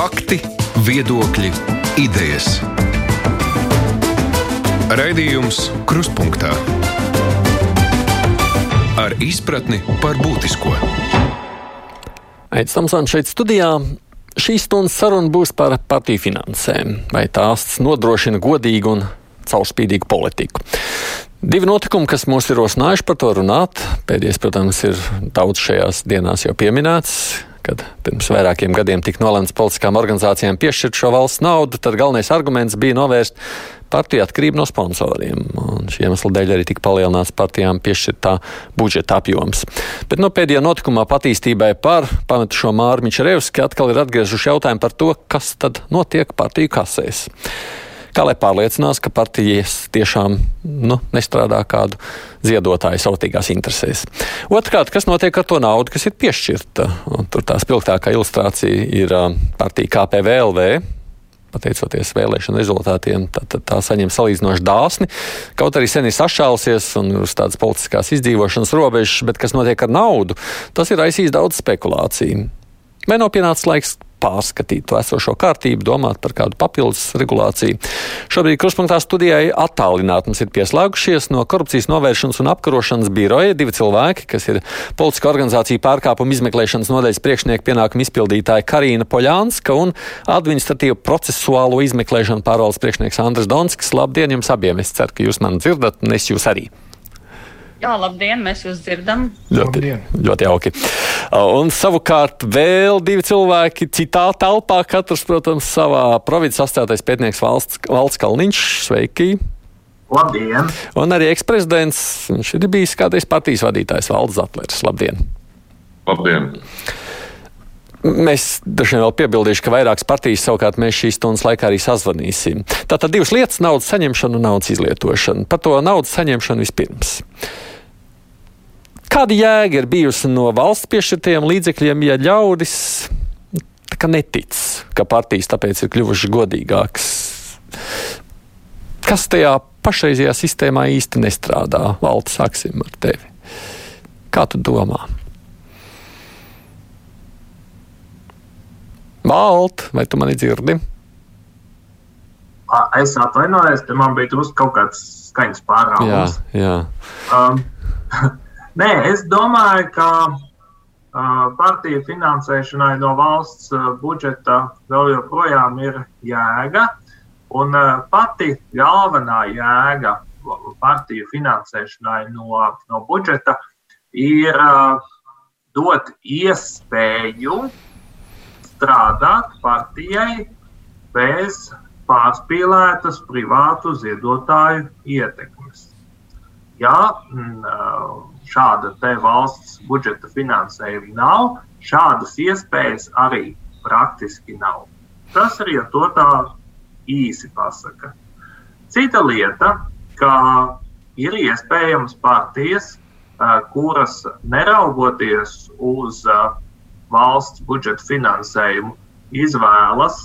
Fakti, viedokļi, idejas. Raidījums Kruspunkta ar izpratni par būtisko. Aizsmeļamies Tamsons šeit studijā. Šīs stundas saruna būs par partiju finansēm, vai tās nodrošina godīgu un caurspīdīgu politiku. Divi notikumi, kas mūs ir rosinājuši par to runāt. Pēdējais, protams, ir daudz šajās dienās jau pieminēts kad pirms vairākiem gadiem tika nolemts politiskām organizācijām piešķirt šo valsts naudu, tad galvenais arguments bija novērst partiju atkarību no sponsoriem. Un šī iemesla dēļ arī tika palielināts partijām piešķirtā budžeta apjoms. Bet no pēdējā notikumā patīstībai par pametu šo Māru Mičerevski atkal ir atgriezuši jautājumu par to, kas tad notiek partiju kasēs kā lai pārliecinās, ka partijas tiešām nu, nestrādā kādu ziedotāju sautīgās interesēs. Otrkārt, kas notiek ar to naudu, kas ir piešķirta? Un tur tā spilgtākā ilustrācija ir partija KPVLV. Pateicoties vēlēšanu rezultātiem, tā, tā, tā saņem salīdzinoši dāsni. Kaut arī sen ir sašālusies un uz tādas politiskās izdzīvošanas robežas, bet kas notiek ar naudu, tas ir aizsījis daudz spekulāciju. Vai nav pienācis laiks pārskatīt to esošo kārtību, domāt par kādu papildus regulāciju. Šobrīd kruspunktā studijai attālināti mums ir pieslēgušies no korupcijas novēršanas un apkarošanas biroja divi cilvēki, kas ir politiska organizācija pārkāpuma izmeklēšanas nodaļas priekšnieka pienākuma izpildītāja Karina Poļānska un administratīvu procesuālo izmeklēšanu pārvaldes priekšnieks Andris Donskis. Labdien jums abiem! Es ceru, ka jūs mani dzirdat un es jūs arī. Jā, labdien, mēs jūs dzirdam. Ļoti, ļoti jauki. Un savukārt vēl divi cilvēki citā telpā, katrs, protams, savā provinces astātais pētnieks valsts, valsts Kalniņš. Sveiki! Labdien! Un arī eksprezidents, viņš ir bijis kādreiz partijas vadītājs Valdis Zatlers. Labdien! Labdien! Mēs droši vien vēl piebildīšu, ka vairākas partijas savukārt mēs šīs stundas laikā arī sazvanīsim. Tātad divas lietas - naudas saņemšana un naudas izlietošana. Par to naudas saņemšanu vispirms. Kāda jēga ir bijusi no valsts piešķirtajiem līdzekļiem, ja ļaudis netic, ka partijas tāpēc ir kļuvušas godīgākas? Kas tajā pašreizajā sistēmā īsti nestrādā? Valsts, sāksim ar tevi. Kā tu domā? Valt, vai tu mani dzirdi? Es atvainojos, te man bija drusku kaut kāds skaņas pārāvums. Jā, jā. Um, Nē, es domāju, ka uh, partiju finansēšanai no valsts uh, budžeta vēl joprojām ir jēga. Un uh, pati galvenā jēga partiju finansēšanai no, no budžeta ir uh, dot iespēju strādāt partijai bez pārspīlētas privātu ziedotāju ietekmes. Ja mm, šāda valsts budžeta finansējuma nav, šādas iespējas arī praktiski nav. Tas arī ar to tā īsi pasaka. Cita lieta, ka ir iespējams partijas, kuras neraugoties uz valsts budžeta finansējumu, izvēlas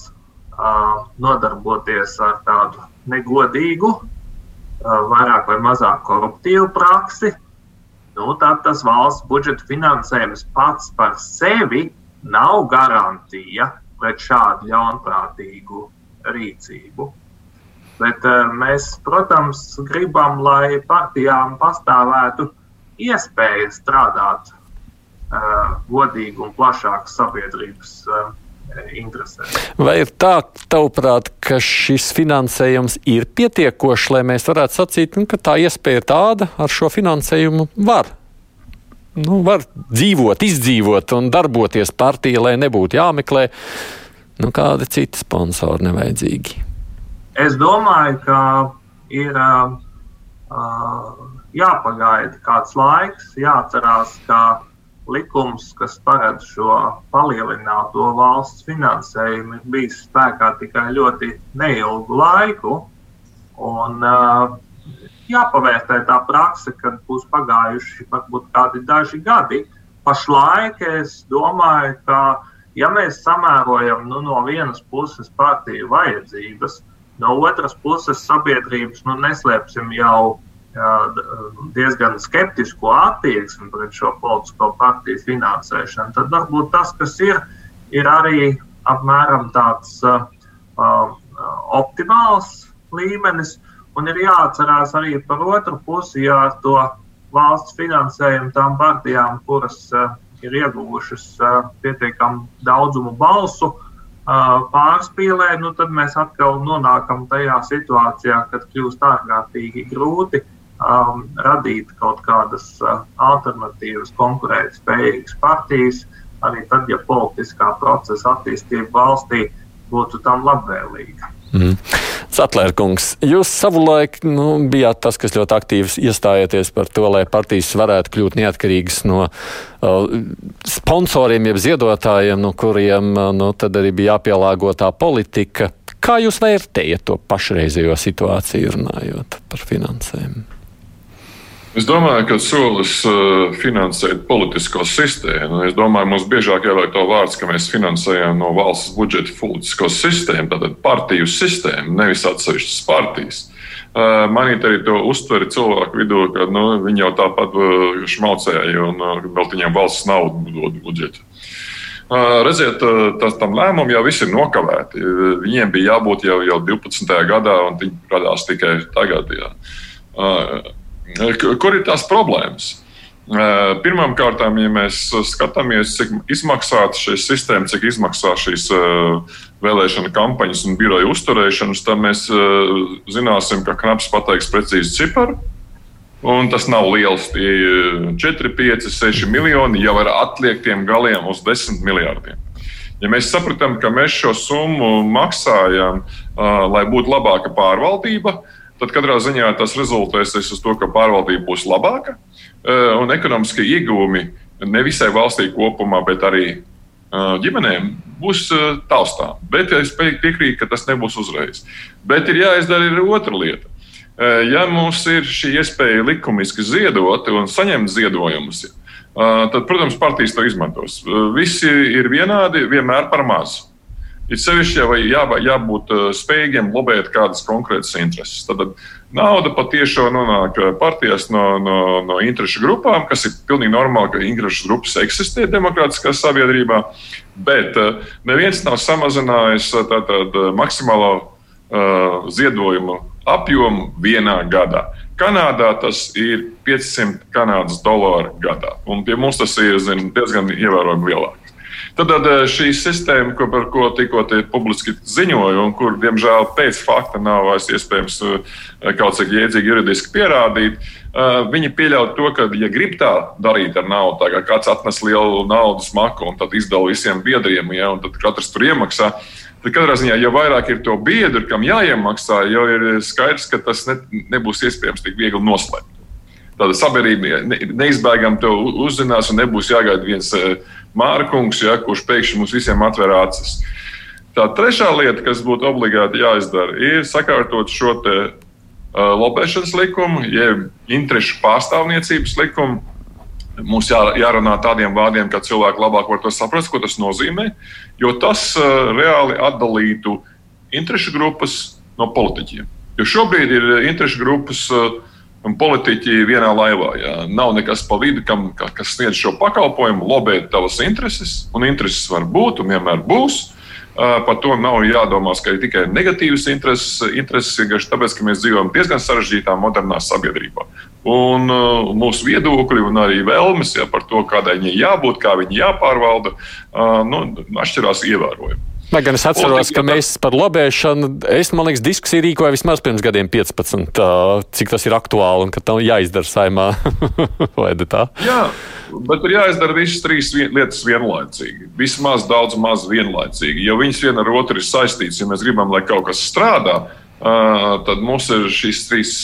nodarboties ar tādu negodīgu, vairāk vai mazāk koruptīvu praksi, nu, tad tas valsts budžeta finansējums pats par sevi nav garantija pret šādu ļaunprātīgu rīcību. Bet uh, mēs, protams, gribam, lai partijām pastāvētu iespēja strādāt uh, godīgi un plašāk sabiedrības uh, interesēs. Vai ir tā, tavuprāt, ka šis finansējums ir pietiekošs, lai mēs varētu sacīt, nu, ka tā iespēja ir tāda, ar šo finansējumu var? Nu, var dzīvot, izdzīvot un darboties partija, lai nebūtu jāmeklē nu, kādi citi sponsori nevajadzīgi. Es domāju, ka ir uh, jāpagaida kāds laiks, jāatcerās, ka likums, kas paredz šo palielināto valsts finansējumu, ir bijis spēkā tikai ļoti neilgu laiku. Un, uh, jāpavērtē tā praksa, kad būs pagājuši varbūt kādi daži gadi. Pašlaik es domāju, ka, ja mēs samērojam nu, no vienas puses partiju vajadzības, no otras puses sabiedrības, nu, neslēpsim jau diezgan skeptisku attieksmi pret šo politisko partiju finansēšanu, tad varbūt tas, kas ir, ir arī apmēram tāds uh, uh, optimāls līmenis. Un ir jāatcerās arī par otru pusi, ja ar to valsts finansējumu tām partijām, kuras uh, ir ieguvušas uh, pietiekamu daudzumu balsu, uh, pārspīlē, nu tad mēs atkal nonākam tajā situācijā, kad kļūst ārkārtīgi grūti um, radīt kaut kādas uh, alternatīvas, konkurētspējīgas partijas, arī tad, ja politiskā procesa attīstība valstī būtu tam labvēlīga. Mm. Satlērkungs, jūs savulaik nu, bijāt tas, kas ļoti aktīvi iestājieties par to, lai partijas varētu kļūt neatkarīgas no uh, sponsoriem, jeb ziedotājiem, no kuriem uh, nu, tad arī bija jāpielāgo tā politika. Kā jūs vērtējat to pašreizējo situāciju, runājot par finansēm? Es domāju, ka solis uh, finansēt politisko sistēmu. Es domāju, mums biežāk jālieto vārds, ka mēs finansējam no valsts budžeta politisko sistēmu, tātad partiju sistēmu, nevis atsevišķas partijas. Uh, manīt arī to uztveri cilvēku vidū, ka nu, viņi jau tāpat uh, šmaucēja un vēl viņiem valsts naudu dod budžetu. Redziet, tas tam lēmumam jau viss ir nokavēti. Viņiem bija jābūt jau, jau 12. gadā, un viņi radās tikai tagad. Jā. Kur ir tās problēmas? Pirmkārt, ja mēs skatāmies, cik izmaksā šī sistēma, cik izmaksā šīs vēlēšana kampaņas un biroja uzturēšanas, tad mēs zināsim, ka knaps pateiks precīzi ciparu. Un tas nav liels. Tie 4, 5, 6 miljoni jau ar atliektiem galiem uz 10 miljardiem. Ja mēs saprotam, ka mēs šo summu maksājam, lai būtu labāka pārvaldība, tad tad katrā ziņā tas rezultēsies uz to, ka pārvaldība būs labāka eh, un ekonomiskie iegūmi ne visai valstī kopumā, bet arī eh, ģimenēm būs eh, taustām. Bet es piekrītu, ka tas nebūs uzreiz. Bet ir jāizdara arī otra lieta. Ja mums ir šī iespēja likumiski ziedot un saņemt ziedojumus, tad, protams, partijas to izmantos. Visi ir vienādi, vienmēr par mazu. Ir sevišķi jau jā, jābūt uh, spējīgiem lobēt kādas konkrētas intereses. Tad nauda patiešām nonāk uh, partijās no, no, no interešu grupām, kas ir pilnīgi normāli, ka interešu grupas eksistē demokrātiskā sabiedrībā. Bet uh, neviens nav samazinājis tātad maksimālo uh, ziedojumu apjomu vienā gadā. Kanādā tas ir 500 kanādas dolāru gadā, un pie mums tas ir zin, diezgan ievērojami lielāk. Tad, tad eh, šī sistēma, ko, par ko tikko publiski ziņoju, un kur, diemžēl, pēc fakta nav vairs iespējams eh, kaut cik jēdzīgi juridiski pierādīt, eh, viņi pieļauj to, ka, ja grib tā darīt ar naudu, tā kā kāds atnes lielu naudas maku un tad izdala visiem biedriem, ja, un tad katrs tur iemaksā. Tad katrā ziņā, ja vairāk ir to biedru, kam jāiemaksā, jau ir skaidrs, ka tas ne, nebūs iespējams tik viegli noslēpt. Tāda sabiedrība neizbēgami to uzzinās un nebūs jāgaida viens Mārkungs, ja, kurš pēkšņi mums visiem atver acis. Tā trešā lieta, kas būtu obligāti jāizdara, ir sakārtot šo te, uh, lobēšanas likumu, jeb interešu pārstāvniecības likumu. Mums jā, jārunā tādiem vārdiem, ka cilvēki labāk var to saprast, ko tas nozīmē, jo tas uh, reāli atdalītu interešu grupas no politiķiem. Jo šobrīd ir interešu grupas uh, un politiķi vienā laivā. Jā. Nav nekas pa vidu, kam, kas sniedz šo pakalpojumu, lobēt tavas intereses, un intereses var būt un vienmēr būs. Par to nav jādomā, ka ir tikai negatīvas intereses, intereses vienkārši tāpēc, ka mēs dzīvojam diezgan sarežģītā, modernā sabiedrībā. Un uh, mūsu viedokļi un arī vēlmes ja, par to, kādai viņai jābūt, kā viņi jāpārvalda, uh, nu, atšķirās ievērojami. Lai gan es atceros, ka mēs par lobēšanu, es man liekas, diskusiju rīkoju vismaz pirms gadiem 15, cik tas ir aktuāli un ka tam jāizdara saimā. Vai tā? Jā, bet ir jāizdara visas trīs lietas vienlaicīgi. Vismaz daudz maz vienlaicīgi. Jo viņas viena ar otru ir saistītas, ja mēs gribam, lai kaut kas strādā, tad mums ir šīs trīs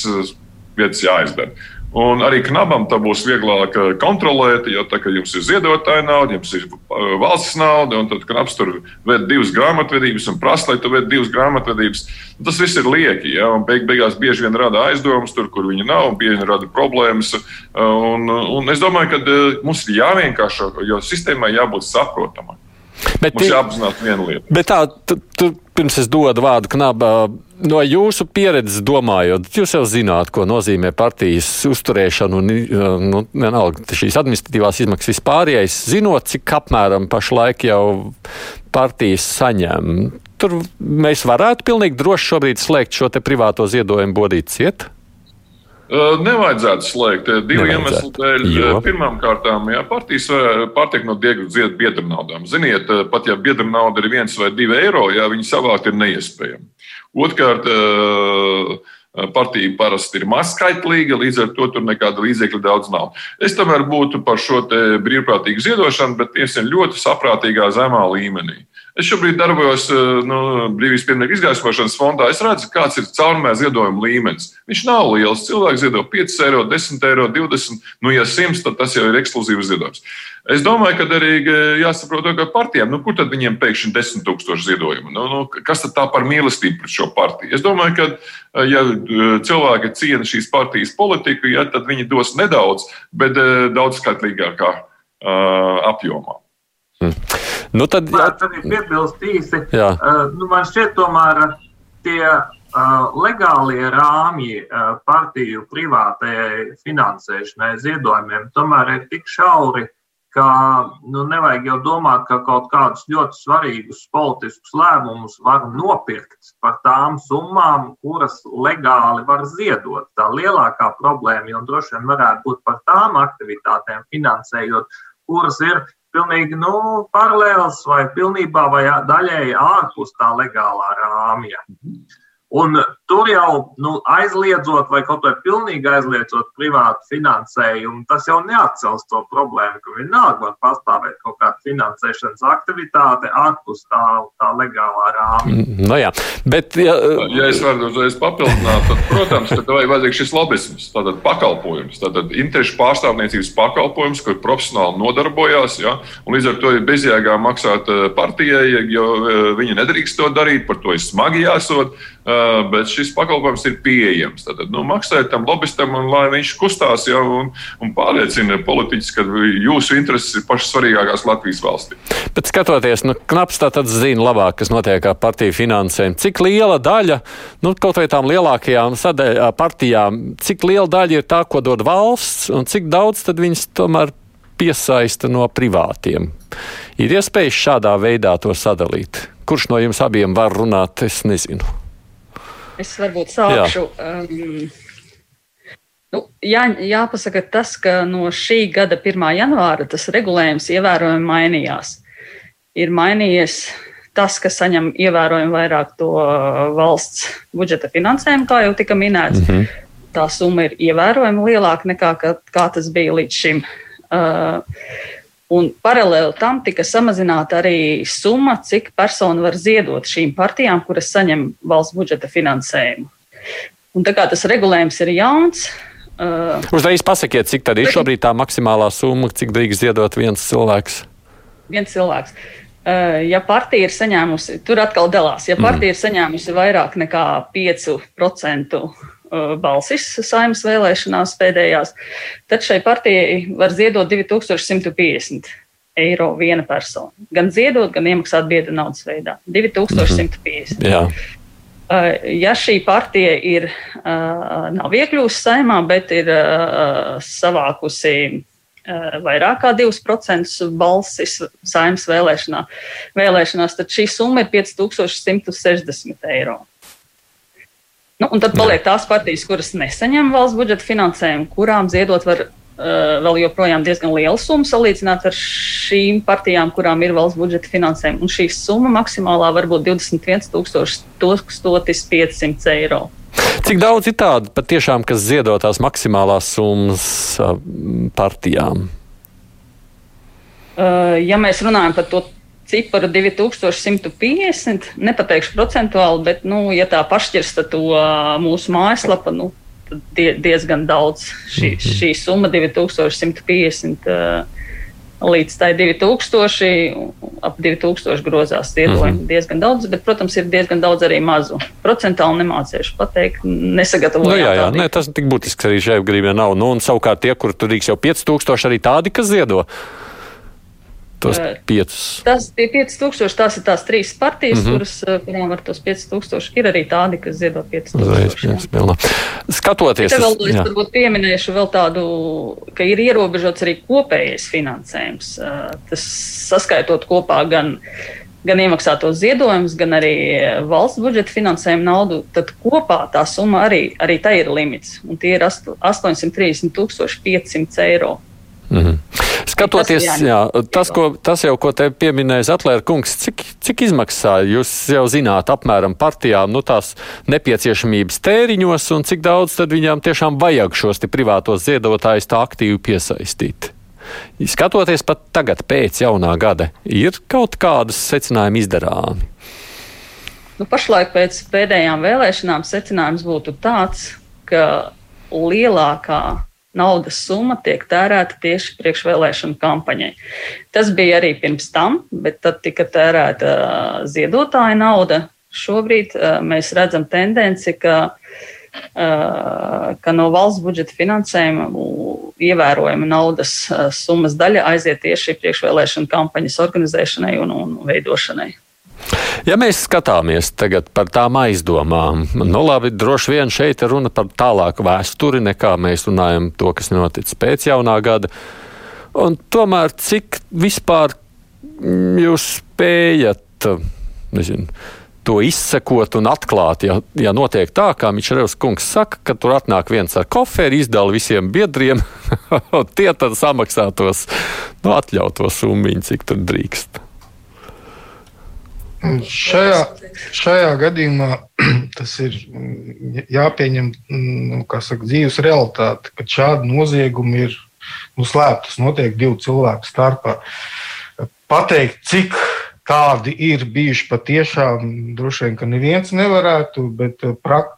lietas jāizdara. Un arī knabam tā būs vieglāk eh, kontrolēt, jo tā, jums ir ziedotāja nauda, jums ir eh, valsts nauda, un tad knabs tur ved divas grāmatvedības un prasa, lai tu ved divas grāmatvedības. Tas viss ir lieki, ja, un beig, beigās bieži vien rada aizdomas tur, kur viņi nav, un bieži vien rada problēmas. Un, un es domāju, ka eh, mums ir jāvienkāršo, jo sistēmai jābūt saprotamai. Bet, Mums jāapzinās viena lieta. Bet tā, tu, tu, pirms es dodu vārdu knabā, no jūsu pieredzes domājot, jūs jau zināt, ko nozīmē partijas uzturēšana un nu, vienalga šīs administratīvās izmaksas vispārējais, zinot, cik apmēram pašlaik jau partijas saņem. Tur mēs varētu pilnīgi droši šobrīd slēgt šo te privāto ziedojumu bodīt ciet. Nevajadzētu slēgt divu iemeslu dēļ. Jo. Pirmkārt, jā, partijas pārtiek no biedra naudām. Ziniet, pat ja biedra nauda ir viens vai divi eiro, jā, viņi savākt ir neiespējami. Otrkārt, partija parasti ir mazskaitlīga, līdz ar to tur nekāda līdzekļa daudz nav. Es tomēr būtu par šo brīvprātīgu ziedošanu, bet tieši ļoti saprātīgā zemā līmenī. Es šobrīd darbojos eh, nu, brīvības pieminiektu izgaismošanas fondā. Es redzu, kāds ir caurmē ziedojuma līmenis. Viņš nav liels. Cilvēks ziedo 5 eiro, 10 eiro, 20. Nu, ja 100, tad tas jau ir ekskluzīvs ziedojums. Es domāju, ka arī eh, jāsaprot, ka partijām, nu, kur tad viņiem pēkšņi 10 tūkstoši ziedojumu? Nu, nu, kas tad tā par mīlestību pret šo partiju? Es domāju, ka, eh, ja cilvēki ciena šīs partijas politiku, ja, tad viņi dos nedaudz, bet daudz skatlīgākā uh, apjomā. Hmm. Nu, tad jā, tad ir piebilst īsi. Uh, nu, man šķiet, tomēr tie uh, legālie rāmji uh, partiju privātajai finansēšanai, ziedojumiem, tomēr ir tik šauri, ka nu, nevajag jau domāt, ka kaut kādus ļoti svarīgus politiskus lēmumus var nopirkt par tām summām, kuras legāli var ziedot. Tā lielākā problēma jau droši vien varētu būt par tām aktivitātēm finansējot, kuras ir pilnīgi nu, paralēls vai pilnībā vai daļēji ārpus tā legālā rāmja. Un tur jau nu, aizliedzot, vai kaut vai pilnīgi aizliedzot privātu finansējumu, tas jau neatcels to problēmu, ka vienalga var pastāvēt kaut kāda finansēšanas aktivitāte ārpus tā, tā legālā rāmja. Mm, no jā, bet. Ja, ja es varu uzreiz papildināt, tad, protams, ka tev vajag šis lobisms, tātad pakalpojums, tātad interešu pārstāvniecības pakalpojums, kur profesionāli nodarbojās, ja, un līdz ar to ir bezjēgā maksāt eh, partijai, jo eh, viņi nedrīkst to darīt, par to ir smagi jāsot. Uh, bet šis pakalpojums ir pieejams. Tad nu, maksājiet tam lobbystam, un lai viņš kustās jau un, un pārliecina politiķus, ka jūsu intereses ir pašas svarīgākās Latvijas valstī. Bet skatoties, nu, knaps tā tad zina labāk, kas notiek ar partiju finansēm. Cik liela daļa, nu, kaut vai tām lielākajām sadaļ, partijām, cik liela daļa ir tā, ko dod valsts, un cik daudz tad viņas tomēr piesaista no privātiem. Ir iespējams šādā veidā to sadalīt. Kurš no jums abiem var runāt, es nezinu. Es varbūt sākšu. Jā. Um, nu, jā, jāpasaka tas, ka no šī gada 1. janvāra tas regulējums ievērojami mainījās. Ir mainījies tas, ka saņem ievērojami vairāk to valsts budžeta finansējumu, kā jau tika minēts. Mm -hmm. Tā summa ir ievērojami lielāka nekā kā, kā tas bija līdz šim. Uh, Un paralēli tam tika samazināta arī summa, cik persona var ziedot šīm partijām, kuras saņem valsts budžeta finansējumu. Un tā kā tas regulējums ir jauns. Uh, Uzreiz pasakiet, cik tad ir šobrīd tā maksimālā summa, cik drīkst ziedot viens cilvēks? Viens cilvēks. Uh, ja partija ir saņēmusi, tur atkal dalās, ja partija mm. ir saņēmusi vairāk nekā 5% Uh, balsis saimnes vēlēšanās pēdējās, tad šai partijai var ziedot 2150 eiro viena persona. Gan ziedot, gan iemaksāt biedra naudas veidā. 2150. Jā. Uh, ja šī partija ir, nav iekļuvusi saimā, bet ir savākusi vairāk kā 2% balsis saimnes vēlēšanā, vēlēšanās, tad šī summa ir 5160 eiro. Nu, un tad paliek tās partijas, kuras nesaņem valsts budžeta finansējumu, kurām ziedot var uh, vēl joprojām diezgan liela summa salīdzināt ar šīm partijām, kurām ir valsts budžeta finansējuma. Un šī summa maksimālā var būt 21,500 eiro. Cik daudz ir tādu patiešām, kas ziedo tās maksimālās summas uh, partijām? Uh, ja mēs runājam par to ciparu 2150. Nepateikšu procentuāli, bet, nu, ja tā pašķirsta to mūsu mājaslapa, nu, die, diezgan daudz. Šī, mhm. šī summa 2150 līdz tai 2000, ap 2000 grozās ziedojumi. Mm -hmm. Diezgan daudz, bet, protams, ir diezgan daudz arī mazu. Procentāli nemācīšu pateikt, nesagatavoju. Nu, jā, jā, nē, tas tik būtisks arī šai gribē nav. Nu, un savukārt tie, kur tur rīks jau 5000, arī tādi, kas ziedo. Tos piecus. Tas tie 5000, tās ir tās trīs partijas, mm -hmm. kuras, kurām var tos 5000. Ir arī tādi, kas ziedo 5000. Skatoties, Te vēl es varbūt pieminēšu vēl tādu, ka ir ierobežots arī kopējais finansējums. Tas saskaitot kopā gan gan iemaksātos ziedojumus, gan arī valsts budžeta finansējumu naudu, tad kopā tā summa arī, arī tā ir limits. Un tie ir 830 500 eiro. Mm -hmm. Skatoties, tas, jā, tas, ko, tas jau, ko te pieminēja Zatlēra kungs, cik, cik izmaksā? Jūs jau zināt apmēram partijām nu, tās nepieciešamības tēriņos un cik daudz tad viņām tiešām vajag šos privātos ziedotājus tā aktīvi piesaistīt. Skatoties pat tagad, pēc jaunā gada, ir kaut kādas secinājumi izdarāmi. Nu, pašlaik pēc pēdējām vēlēšanām secinājums būtu tāds, ka lielākā naudas summa tiek tērēta tieši priekšvēlēšanu kampaņai. Tas bija arī pirms tam, bet tad tika tērēta ziedotāja nauda. Šobrīd mēs redzam tendenci, ka, ka no valsts budžeta finansējuma ievērojama naudas summas daļa aiziet tieši priekšvēlēšanu kampaņas organizēšanai un, un veidošanai. Ja mēs skatāmies tagad par tām aizdomām, nu labi, droši vien šeit ir runa par tālāku vēsturi, nekā mēs runājam to, kas noticis pēc jaunā gada. Un tomēr cik vispār jūs spējat, nezinu, to izsekot un atklāt, ja, ja notiek tā, kā Mičels kungs saka, ka tur atnāk viens ar koferi, izdala visiem biedriem, tie tad samaksā tos nu, atļautos summu, cik tur drīkst. Šajā, šajā gadījumā tas ir jāpieņem nu, saka, dzīves realitāte, ka šādi noziegumi ir nu, slēpti. Tas notiek divu cilvēku starpā. Pateikt, cik tādi ir bijuši patiešām, droši vien, ka neviens nevarētu, bet prak,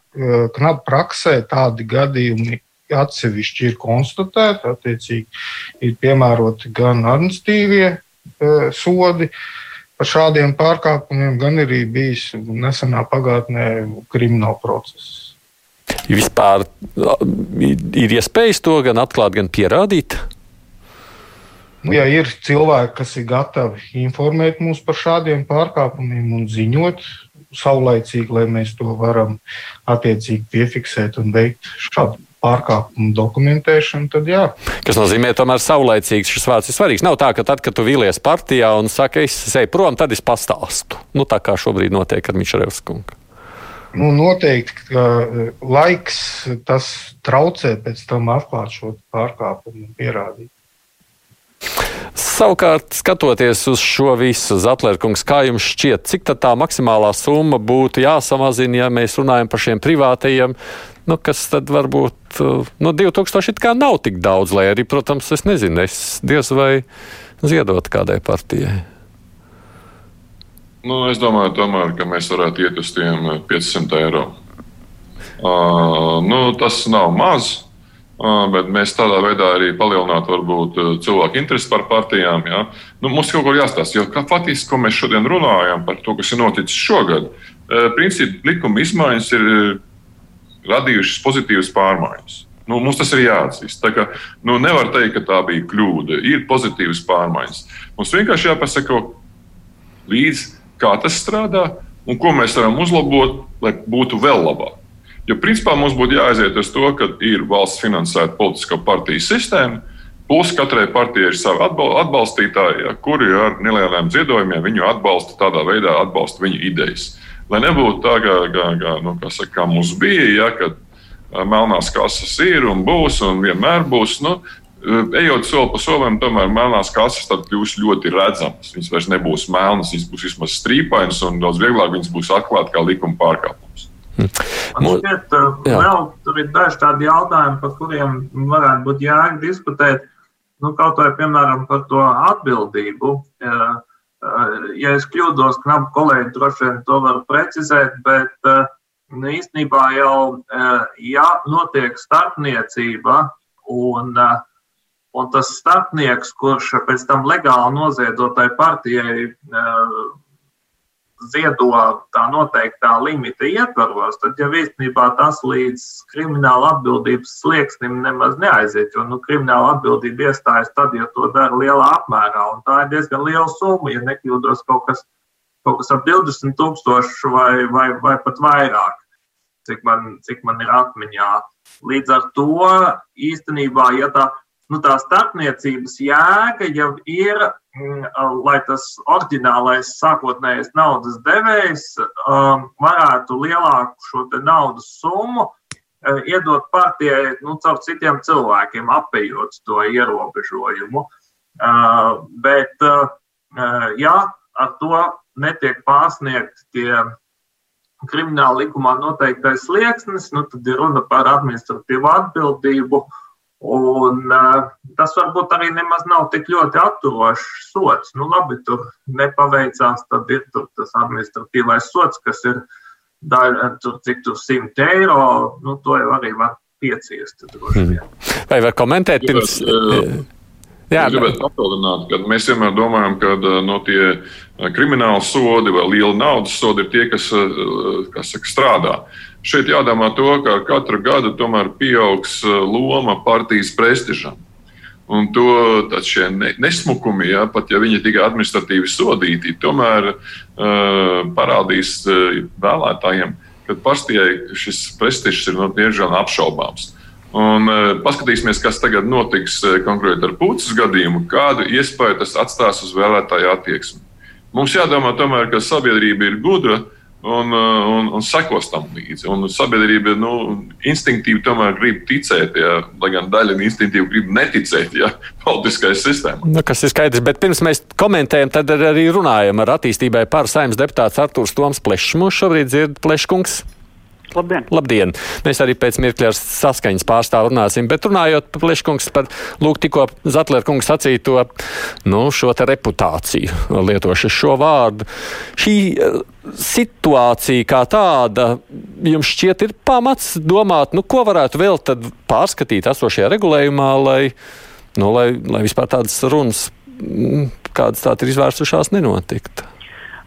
knap praksē tādi gadījumi atsevišķi ir konstatēti. Attiecīgi ir piemēroti gan administīvie eh, sodi, uh, par šādiem pārkāpumiem, gan arī bijis nesenā pagātnē krimināla process. Vispār ir iespējas to gan atklāt, gan pierādīt. Nu, ja ir cilvēki, kas ir gatavi informēt mūs par šādiem pārkāpumiem un ziņot saulaicīgi, lai mēs to varam attiecīgi piefiksēt un veikt šādu pārkāpumu dokumentēšanu, tad jā. Kas nozīmē, tomēr saulaicīgs šis vārds ir svarīgs. Nav tā, ka tad, kad tu vīlies partijā un saki, es eju prom, tad es pastāstu. Nu, tā kā šobrīd notiek ar Mišarevs kungu. Nu, noteikti, ka e, laiks tas traucē pēc tam atklāt šo pārkāpumu un pierādīt. Savukārt, skatoties uz šo visu, Zatlērkungs, kā jums šķiet, cik tā maksimālā summa būtu jāsamazina, ja mēs runājam par šiem privātajiem nu, kas tad varbūt nu, 2000 it kā nav tik daudz, lai arī, protams, es nezinu, es diez vai ziedot kādai partijai. Nu, es domāju, tomēr, ka mēs varētu iet uz tiem 500 eiro. Uh, nu, tas nav maz, uh, bet mēs tādā veidā arī palielinātu varbūt cilvēku interesi par partijām. Ja? Nu, mums kaut kur jāstāsta, jo faktiski, ko mēs šodien runājam par to, kas ir noticis šogad, uh, principā likuma izmaiņas ir radījušas pozitīvas pārmaiņas. Nu, mums tas ir jāatzīst. Tā kā, nu, nevar teikt, ka tā bija kļūda. Ir pozitīvas pārmaiņas. Mums vienkārši jāpasaka līdzi, kā tas strādā un ko mēs varam uzlabot, lai būtu vēl labāk. Jo principā mums būtu jāaiziet uz to, ka ir valsts finansēta politiskā partiju sistēma, plus katrai partijai ir savi atbalstītāji, ja, kuri ar nelieliem ziedojumiem viņu atbalsta tādā veidā, atbalsta viņu idejas. Lai nebūtu tā, kā, kā, kā, nu, kā, saka, kā mums bija, ja, kad melnās kases ir un būs un vienmēr būs. Nu, Ejot soli pa solim, tomēr melnās kases kļūs ļoti redzamas. Viņas vairs nebūs melnas, viņas būs vismaz strīpainas un daudz vieglāk viņas būs atklātas kā likuma pārkāpums. Man šķiet, vēl tur ir daži tādi jautājumi, par kuriem varētu būt jēga diskutēt. Nu, kaut vai piemēram par to atbildību. Uh, Ja es kļūdos, knapi kolēģi droši vien to var precizēt, bet nu, īstenībā jau ja notiek starpniecība un, un tas starpnieks, kurš pēc tam legāli noziedotai partijai ziedo tā noteiktā limita ietvaros, tad jau īstenībā tas līdz krimināla atbildības slieksnim nemaz neaiziet. Jo nu, krimināla atbildība iestājas tad, ja to dara lielā apmērā. Un tā ir diezgan liela summa, ja nekļūdos kaut kas, kaut kas ap 20 tūkstošu vai, vai, vai pat vairāk, cik man, cik man ir atmiņā. Līdz ar to īstenībā, ja tā, nu, tā starpniecības jēga jau ir Mm, lai tas oriģinālais sākotnējais naudas devējs um, varētu lielāku šo naudas summu uh, iedot partijai nu, caur citiem cilvēkiem, apējot to ierobežojumu. Uh, bet, uh, ja ar to netiek pārsniegti tie krimināla likumā noteiktais slieksnis, nu, tad ir runa par administratīvu atbildību. Uh, Un, uh, tas varbūt arī nemaz nav tik ļoti atturošs sots. Nu, labi, tur nepaveicās, tad ir tur tas administratīvais sots, kas ir daļa, tur, cik tur 100 eiro. Nu, to jau arī var pieciest. Hmm. Vai var komentēt pirms? Jā, es gribētu papildināt, ka mēs vienmēr domājam, ka no tie krimināli sodi vai liela naudas sodi ir tie, kas, kas saka, strādā. Šeit jādomā to, ka katru gadu tomēr pieaugs uh, loma partijas prestižam. Un to šie nesmukumi, ja, pat ja viņi tikai administratīvi sodīti, tomēr uh, parādīs uh, vēlētājiem, ka partijai šis prestižs ir no diezgan apšaubāms. Un, uh, paskatīsimies, kas tagad notiks uh, konkrēti ar puces gadījumu, kādu iespēju tas atstās uz vēlētāju attieksmi. Mums jādomā tomēr, ka sabiedrība ir gudra un, uh, un, un sekos tam līdzi. Un sabiedrība nu, instinktīvi tomēr grib ticēt, ja, lai gan daļa instinktīvi grib neticēt ja, politiskajai sistēmai. Nu, kas ir skaidrs, bet pirms mēs komentējam, tad arī runājam ar attīstībai par saimnes deputāts Artūrs Toms Plešs. Mūs šobrīd dzird Pleškungs. Labdien. Labdien! Mēs arī pēc mirkļa ar saskaņas pārstāvu runāsim, bet runājot Pleškungs par, lūk, tikko Zatlera kungs sacīto, nu, šo te reputāciju, lietošu šo vārdu. Šī eh, situācija kā tāda, jums šķiet ir pamats domāt, nu, ko varētu vēl tad pārskatīt esošajā regulējumā, lai, nu, lai, lai vispār tādas runas, mm, kādas tādas ir izvērsušās, nenotiktu?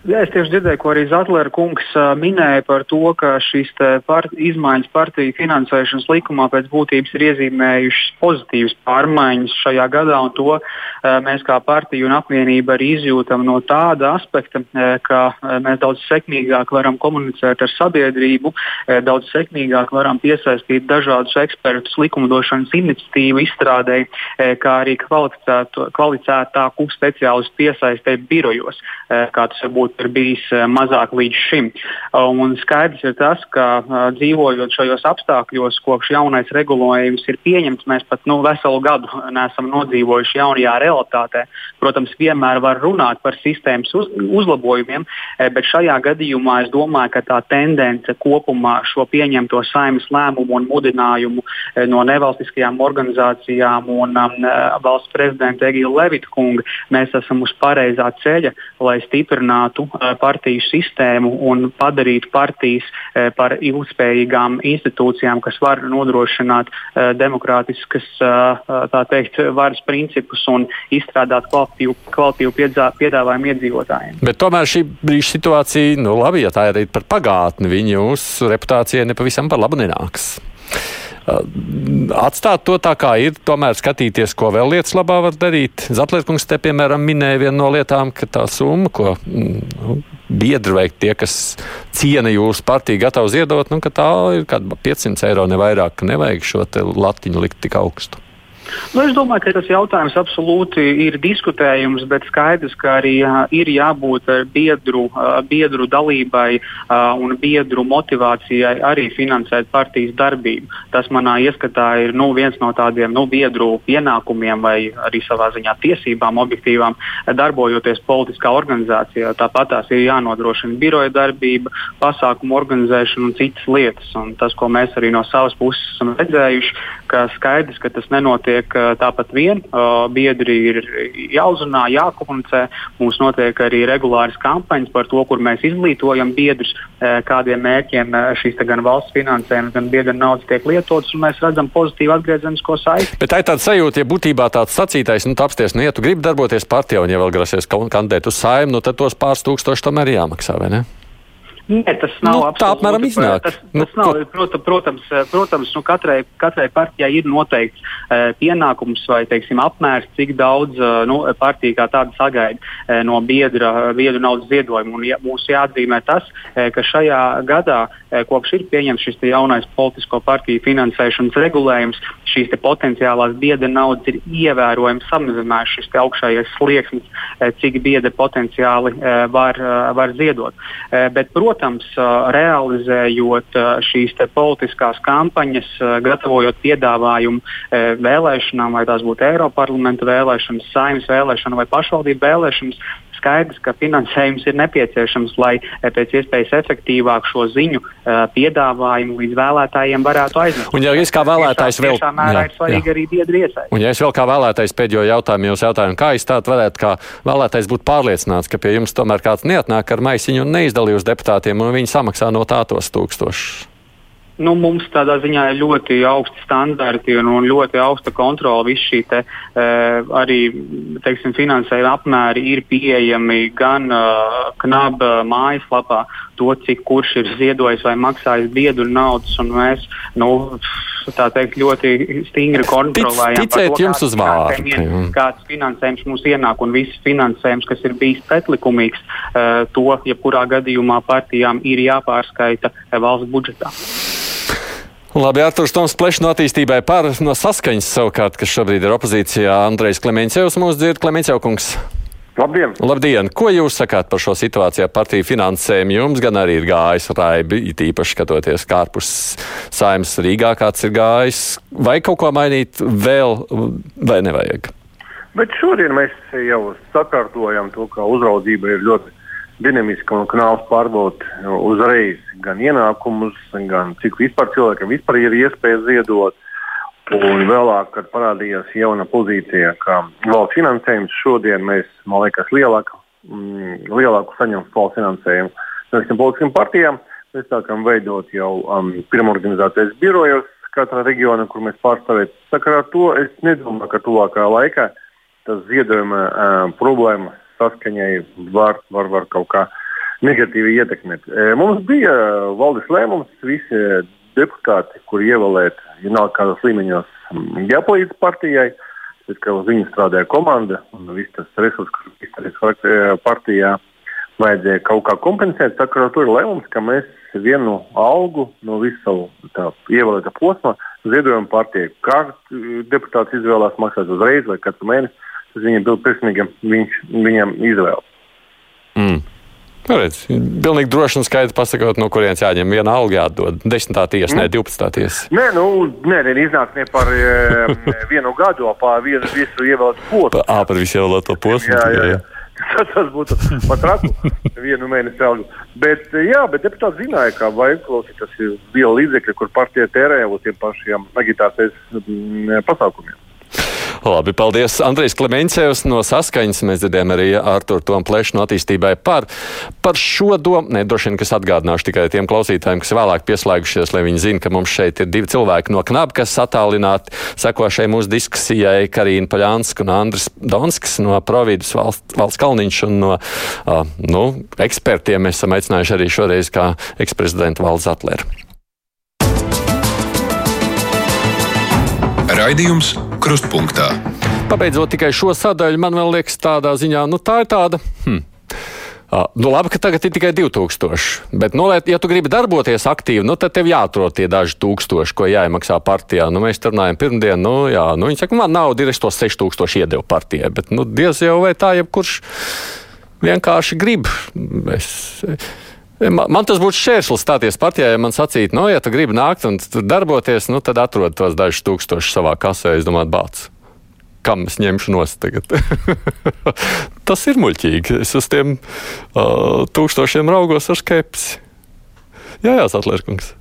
Jā, es tieši dzirdēju, ko arī Zatlera kungs minēja par to, ka šīs part, izmaiņas partiju finansēšanas likumā pēc būtības ir iezīmējušas pozitīvas pārmaiņas šajā gadā, to mēs kā partija un apvienība arī izjūtam no tāda aspekta, ka mēs daudz sekmīgāk varam komunicēt ar sabiedrību, daudz sekmīgāk varam piesaistīt dažādus ekspertus likumdošanas iniciatīvu izstrādēji, kā arī kvalificētāku speciālistu piesaistē birojos, kā tas varbūt ir bijis eh, mazāk līdz šim. Un skaidrs ir tas, ka eh, dzīvojot šajos apstākļos, kopš jaunais regulējums ir pieņemts, mēs pat nu, veselu gadu neesam nodzīvojuši jaunajā realitātē. Protams, vienmēr var runāt par sistēmas uz, uzlabojumiem, eh, bet šajā gadījumā es domāju, ka tā tendence kopumā šo pieņemto saimnes lēmumu un mudinājumu no nevalstiskajām organizācijām un um, valsts prezidenta Egila Levita kunga mēs esam uz pareizā ceļa, lai stiprinātu Eh, partiju sistēmu un padarīt partijas eh, par ilgspējīgām institūcijām, kas var nodrošināt eh, demokrātiskas teikt, varas principus un izstrādāt kvalitīvu, kvalitīvu piedāvājumu iedzīvotājiem. Bet tomēr šī brīža situācija, nu labi, ja tā ir par pagātni, viņa jūsu reputācijai nepavisam par labu nenāks atstāt to tā, kā ir, tomēr skatīties, ko vēl lietas labā var darīt. Zatlērkungs te, piemēram, minēja vienu no lietām, ka tā summa, ko mm, nu, biedri vai tie, kas ciena jūsu partiju, gatavi ziedot, nu, ka tā ir kāda 500 eiro ne vairāk, ka nevajag šo latiņu likt tik augstu. Nu, es domāju, ka tas jautājums absolūti ir diskutējums, bet skaidrs, ka arī ir jābūt biedru, biedru dalībai un biedru motivācijai arī finansēt partijas darbību. Tas manā ieskatā ir nu, viens no tādiem nu, biedru pienākumiem vai arī savā ziņā tiesībām objektīvām darbojoties politiskā organizācijā. Tāpat tās ir jānodrošina biroja darbība, pasākumu organizēšana un citas lietas. Un tas, ko mēs arī no savas puses esam redzējuši, ka skaidrs, ka tas nenotiek tāpat vien. Biedri ir jāuzrunā, jākomunicē. Mums notiek arī regulāras kampaņas par to, kur mēs izglītojam biedrus, kādiem mērķiem šīs gan valsts finansējums, gan biedru naudas tiek lietotas, un mēs redzam pozitīvu atgriezenisko saiti. Bet tā ir tāda sajūta, ja būtībā tāds sacītais, nu, apsties, nu, ja tu gribi darboties partijā un ja vēl grasies kandidēt uz saimu, nu, tad tos pāris tūkstoši tomēr jāmaksā, vai ne? Nē, tas nav nu, tā apmēram iznāk. Tas, tas nu, nav, protams, protams, protams nu, katrai, katrai partijai ir noteikts uh, pienākums vai teiksim, apmērs, cik daudz uh, nu, partija kā tāda sagaida uh, no biedra, biedru naudas ziedojuma. Un, ja, mums jāatzīmē tas, uh, ka šajā gadā, uh, kopš ir pieņemts šis jaunais politisko partiju finansēšanas regulējums, šīs potenciālās biedra naudas ir ievērojami samazinājušas šis augšējais slieksnis, uh, cik biedri potenciāli uh, var, uh, var ziedot. Uh, bet, protams, protams, realizējot šīs politiskās kampaņas, gatavojot piedāvājumu vēlēšanām, vai tās būtu Eiropas parlamenta vēlēšanas, saimnes vēlēšanas vai pašvaldību vēlēšanas, skaidrs, ka finansējums ir nepieciešams, lai pēc iespējas efektīvāk šo ziņu piedāvājumu līdz vēlētājiem varētu aiznest. Un, ja es kā vēlētājs vēl, jā, ir svarīgi jā. arī biedri iesaistīt. Un, ja es vēl kā vēlētājs pēdējo jautājumu jūs jautāju, kā es tādu varētu kā vēlētājs būt pārliecināts, ka pie jums tomēr kāds neatnāk ar maisiņu un neizdalīja uz deputātiem, un viņi samaksā no tā tos tūkstošus? Nu, mums tādā ziņā ir ļoti augsti standarti un, un ļoti augsta kontrola. Visi šī te, uh, arī teiksim, finansējuma apmēri ir pieejami gan uh, knaba mājaslapā, to cik kurš ir ziedojis vai maksājis biedru naudas. Mēs nu, teikt, ļoti stingri kontrolējam. Tic, ticēt to, jums uz vārdu. Kāds finansējums mums ienāk un viss finansējums, kas ir bijis pretlikumīgs, uh, to jebkurā gadījumā partijām ir jāpārskaita valsts budžetā. Labi, Arthurs Toms plešs no attīstībai par no saskaņas savukārt, kas šobrīd ir opozīcijā. Andrejs Klemeņcevs mūs dzird, Klemeņcevkungs. Labdien! Labdien! Ko jūs sakāt par šo situāciju ar partiju finansējumu? Jums gan arī ir gājis raibi, it īpaši skatoties kārpus saimnes Rīgā, kāds ir gājis. Vai kaut ko mainīt vēl, vai nevajag? Bet šodien mēs jau sakārtojam to, ka uzraudzība ir ļoti dinamiski un kanāls pārbaudīt uzreiz gan ienākumus, gan cik vispār cilvēkam vispār ir iespēja ziedot. Un vēlāk, kad parādījās jauna pozīcija, ka valsts finansējums šodien mēs, man liekas, lielāku, mm, lielāku saņemam valsts finansējumu no visiem politiskajām partijām. Mēs sākam veidot jau um, pirmorganizācijas birojos katrā reģionā, kur mēs pārstāvēt. Sakarā ar to es nedomāju, ka tuvākā laikā tas ziedojuma uh, problēmas saskaņai var, var, var kaut kā negatīvi ietekmēt. E, mums bija valdes lēmums, visi deputāti, kuri ievēlēti, ja nav kādos līmeņos, jāpalīdz partijai, bet ka uz viņu strādāja komanda un viss tas resurss, kas ir e, partijā, vajadzēja kaut kā kompensēt. Tā kā tur ir lēmums, ka mēs vienu algu no visu savu ievēlēta posma ziedojam partijai. Kā deputāts izvēlās maksāt uzreiz vai katru mēnesi tas viņam bija personīgam, viņš viņam izvēle. Mm. Nu, redz, pilnīgi droši un skaidri pasakot, no kurienes jāņem viena alga jādod. Desmitā tiesa, mm. ne divpadsmitā tiesa. Nē, nu, nē, nē iznāk ne par vienu gadu, par vienu visu ievēlētu posmu. Ā, par visu ievēlēto posmu. Jā, jā, jā. Tas, tas būtu pat raku, vienu mēnesi algu. Bet, jā, bet deputāti zināja, ka vajag klausīt, tas ir liela līdzekļa, kur partija tērē uz tiem pašiem agitācijas pasākumiem. Labi, paldies. Andrejs Klemeņcevs no saskaņas. Mēs dzirdējām arī Artur Tomu Plešu no attīstībai par, par šo domu. Nē, droši vien, kas atgādināšu tikai tiem klausītājiem, kas vēlāk pieslēgušies, lai viņi zina, ka mums šeit ir divi cilvēki no knaba, kas attālināti seko šai mūsu diskusijai - Karina Paļānska un Andris Donskis no Providus valsts, valsts kalniņš un no uh, nu, ekspertiem mēs esam aicinājuši arī šoreiz kā eksprezidentu Valds Atleru. Raidījums Krustpunktā. Pabeidzot tikai šo sadaļu, man liekas, tādā ziņā, nu tā ir tāda. Hmm. Uh, nu, labi, ka tagad ir tikai 2000. Bet, nu, ja tu gribi darboties aktīvi, nu, tad tev jāatrod tie daži tūkstoši, ko jāiemaksā partijā. Nu, mēs runājam, pirmdien, nu, jā, nu, viņi saka, man nauda ir, es to 6000 iedevu partijai. Bet, nu, diez jau vai tā, jebkurš vienkārši grib. Es, Man, man tas būtu šķērslis stāties partijā, ja man sacītu, no, ja tu gribi nākt un darboties, nu, tad atrod tos dažus tūkstošus savā kasē, es domāju, bāc. Kam es ņemšu nost tagad? tas ir muļķīgi. Es uz tiem uh, tūkstošiem raugos ar skepsi. Jā, jā, Satlērkungs.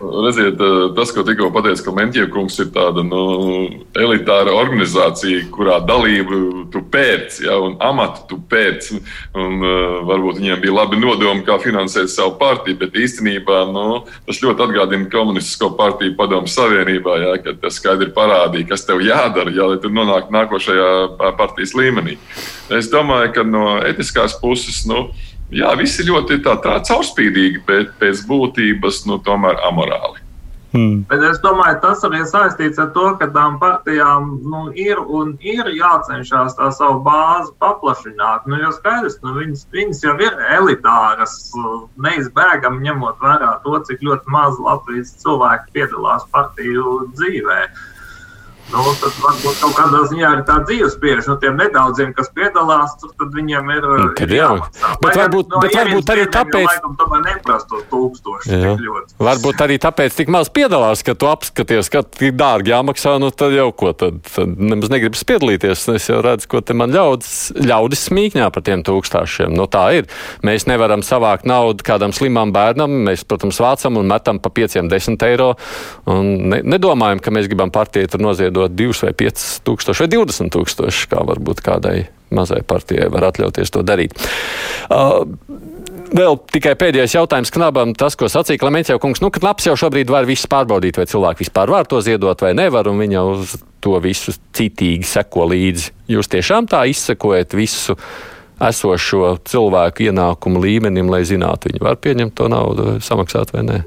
Redziet, eh, tas, ko tikko pateica Klimantiekungs, ir tāda nu, elitāra organizācija, kurā dalību tu pēc, ja, un amatu tu pēc. Un, uh, varbūt viņiem bija labi nodomi, kā finansēt savu partiju, bet īstenībā nu, tas ļoti atgādina komunistisko partiju padomu savienībā, ja, kad tas skaidri parādīja, kas tev jādara, ja, lai tu nonāktu nākošajā partijas līmenī. Es domāju, ka no etiskās puses. Nu, jā, viss ir ļoti tā, tā caurspīdīgi, bet pēc būtības nu, tomēr amorāli. Hmm. Bet es domāju, tas arī saistīts ar to, ka tām partijām nu, ir un ir jācenšas tā savu bāzi paplašināt. Nu, jo skaidrs, nu, viņas, viņas jau ir elitāras, neizbēgami ņemot vērā to, cik ļoti maz Latvijas cilvēki piedalās partiju dzīvēm. Nu, tad varbūt kaut kādā ziņā ir tā dzīves pieredze. Nu, tiem nedaudziem, kas piedalās, tur tad viņiem ir. Nu, ir jā, bet varbūt, no bet varbūt arī tāpēc. Tomēr neprastos tūkstoši. Varbūt arī tāpēc tik maz piedalās, ka tu apskaties, ka tik dārgi jāmaksā, nu tad jau ko tad, tad nemaz negribas piedalīties. Es jau redzu, ko te man ļaudis, ļaudis smīkņā par tiem tūkstošiem. Nu, tā ir. Mēs nevaram savākt naudu kādam slimam bērnam. Mēs, protams, vācam un metam pa 5-10 eiro. Un ne, nedomājam, ka mēs gribam partiju tur noziedot dot 2 vai 5 tūkstoši vai 20 tūkstoši, kā varbūt kādai mazai partijai var atļauties to darīt. Uh, Vēl tikai pēdējais jautājums Knabam. Tas, ko sacīja Klimants jau kungs, nu, ka Knaps jau šobrīd var visu pārbaudīt, vai cilvēki vispār var to ziedot vai nevar, un viņa uz to visu citīgi seko līdzi. Jūs tiešām tā izsekojat visu esošo cilvēku ienākumu līmenim, lai zinātu, viņi var pieņemt to naudu, samaksāt vai nē?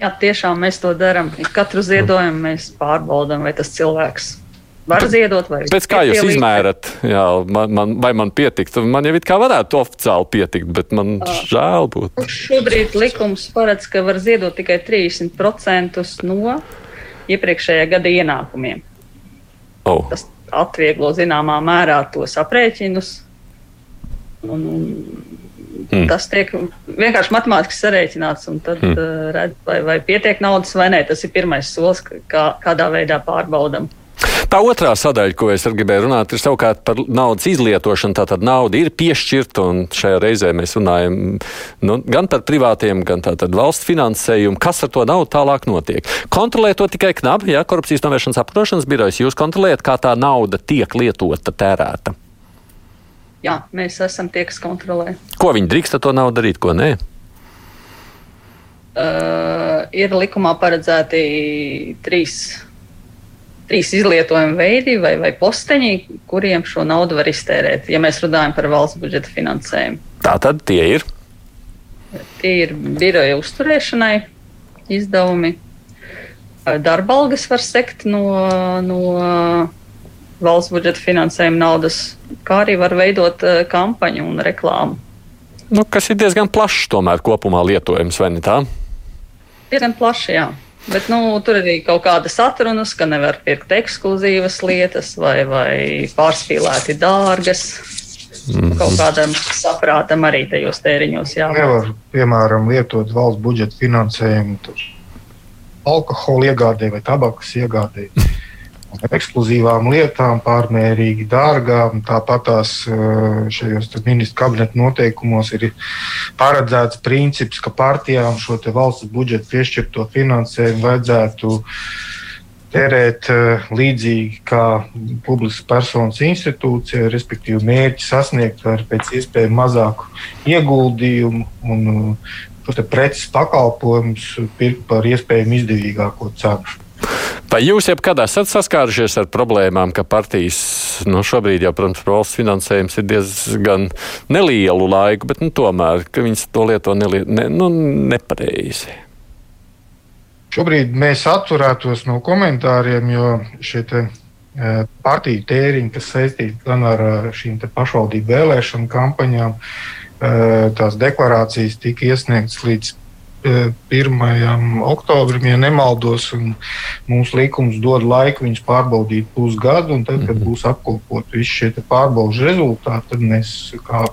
Jā, tiešām mēs to darām. Katru ziedojumu mēs pārbaudām, vai tas cilvēks var ziedot. Pēc kā jūs izmērat, jā, man, man, vai man pietikt? Man jau it kā varētu oficiāli pietikt, bet man uh, žēl būtu. Šobrīd likums paredz, ka var ziedot tikai 30% no iepriekšējā gada ienākumiem. Oh. Tas atvieglo zināmā mērā tos aprēķinus. Un, un Mm. Tas tiek vienkārši matemātiski sarēķināts, un tad mm. uh, redz, vai, vai pietiek naudas vai nē. Tas ir pirmais solis, kā, kādā veidā pārbaudam. Tā otrā sadaļa, ko es gribēju runāt, ir savukārt par naudas izlietošanu. Tātad nauda ir piešķirta, un šajā reizē mēs runājam nu, gan par privātiem, gan valsts finansējumu. Kas ar to naudu tālāk notiek? Kontrolē to tikai knapi, ja korupcijas novēršanas apkarošanas birojas. Jūs kontrolējat, kā tā nauda tiek lietota, tērēta jā, mēs esam tie, kas kontrolē. Ko viņi drīkst ar to naudu darīt, ko nē? Uh, ir likumā paredzēti trīs, trīs izlietojuma veidi vai, vai posteņi, kuriem šo naudu var iztērēt, ja mēs runājam par valsts budžeta finansējumu. Tā tad tie ir? Tie ir biroja uzturēšanai izdevumi. Darba algas var sekt no, no valsts budžeta finansējuma naudas, kā arī var veidot uh, kampaņu un reklāmu. Nu, kas ir diezgan plašs tomēr kopumā lietojams, vai ne tā? Diezgan plašs, jā. Bet nu, tur arī kaut kādas atrunas, ka nevar pirkt ekskluzīvas lietas vai, vai pārspīlēti dārgas. Mm -hmm. Kaut kādam saprātam arī tajos tēriņos jābūt. Nevar, piemēram, lietot valsts budžeta finansējumu alkohola iegādē vai tabakas iegādē ekskluzīvām lietām, pārmērīgi dārgām. Tāpat tās eh, šajos ministru kabineta noteikumos ir paredzēts princips, ka partijām šo valsts budžeta piešķirto finansējumu vajadzētu tērēt uh, līdzīgi kā publiskas personas institūcija, respektīvi mērķi sasniegt ar pēc iespējas mazāku ieguldījumu un uh, preces pakalpojumus pirkt par iespējami izdevīgāko cenu. Vai jūs jebkad esat saskārušies ar problēmām, ka partijas nu, šobrīd jau, protams, valsts finansējums ir diezgan nelielu laiku, bet nu, tomēr viņas to lieto nelie, ne, nu, nepareizi? Šobrīd mēs atturētos no komentāriem, jo šie te, e, partiju tēriņi, kas saistīti gan ar šīm pašvaldību vēlēšanu kampaņām, e, tās deklarācijas tika iesniegtas līdz 1. oktobrim, ja nemaldos, un mūsu likums dod laiku viņus pārbaudīt pusgadu, un tad, kad -hmm. būs apkopot visi šie pārbaudas rezultāti, tad mēs kā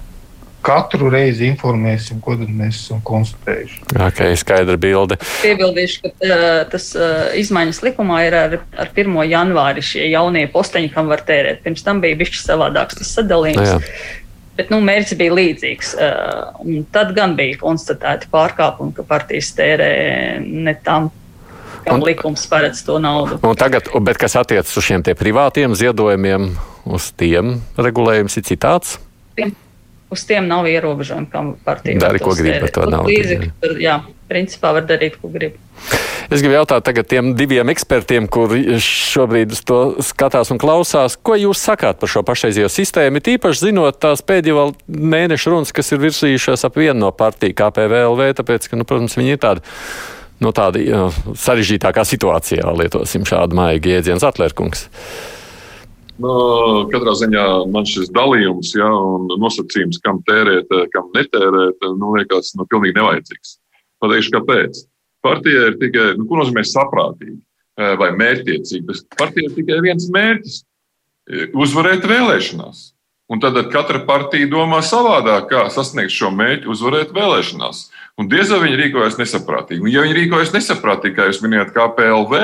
katru reizi informēsim, ko mēs esam konstatējuši. Okay, skaidra bilde. Piebildīšu, ka uh, tas uh, izmaiņas likumā ir ar, ar 1. janvāri šie jaunie posteņi, kam var tērēt. Pirms tam bija bijis savādāks tas sadalījums. No nu jā. Bet nu, mērķis bija līdzīgs. Uh, tad gan bija konstatēti pārkāpumi, ka partijas tērē ne tam, un, likums paredz to naudu. Tagad, bet kas attiecas uz šiem privātiem ziedojumiem, uz tiem regulējums ir citāds? Uz tiem nav ierobežojumi, kam partija dara, ko grib ar to naudu. Līdzekļi, jā, principā var darīt, ko grib. Es gribu jautāt tagad tiem diviem ekspertiem, kuri šobrīd uz to skatās un klausās, ko jūs sakāt par šo pašreizējo sistēmu, tīpaši zinot tās pēdējo mēnešu runas, kas ir virsījušās ap vienu no partiju KPVLV, tāpēc, ka, nu, protams, viņi ir tādi. No tāda uh, sarežģītākā situācijā lietosim šādu maigu jēdzienu atlērkungs. Nu, katrā ziņā man šis dalījums ja, un nosacījums, kam tērēt, kam netērēt, nu, liekas nu, pilnīgi nevajadzīgs. Pateikšu, kāpēc partijai ir tikai, nu, ko nozīmē saprātīgi eh, vai mērķtiecīgi. Partijai ir tikai viens mērķis uzvarēt vēlēšanās. Un tad katra partija domā savādāk, kā sasniegt šo mērķi, uzvarēt vēlēšanās. Un diez vai viņi rīkojas nesaprātīgi. Un, ja viņi rīkojas nesaprātīgi, kā jūs minējāt, kā PLV,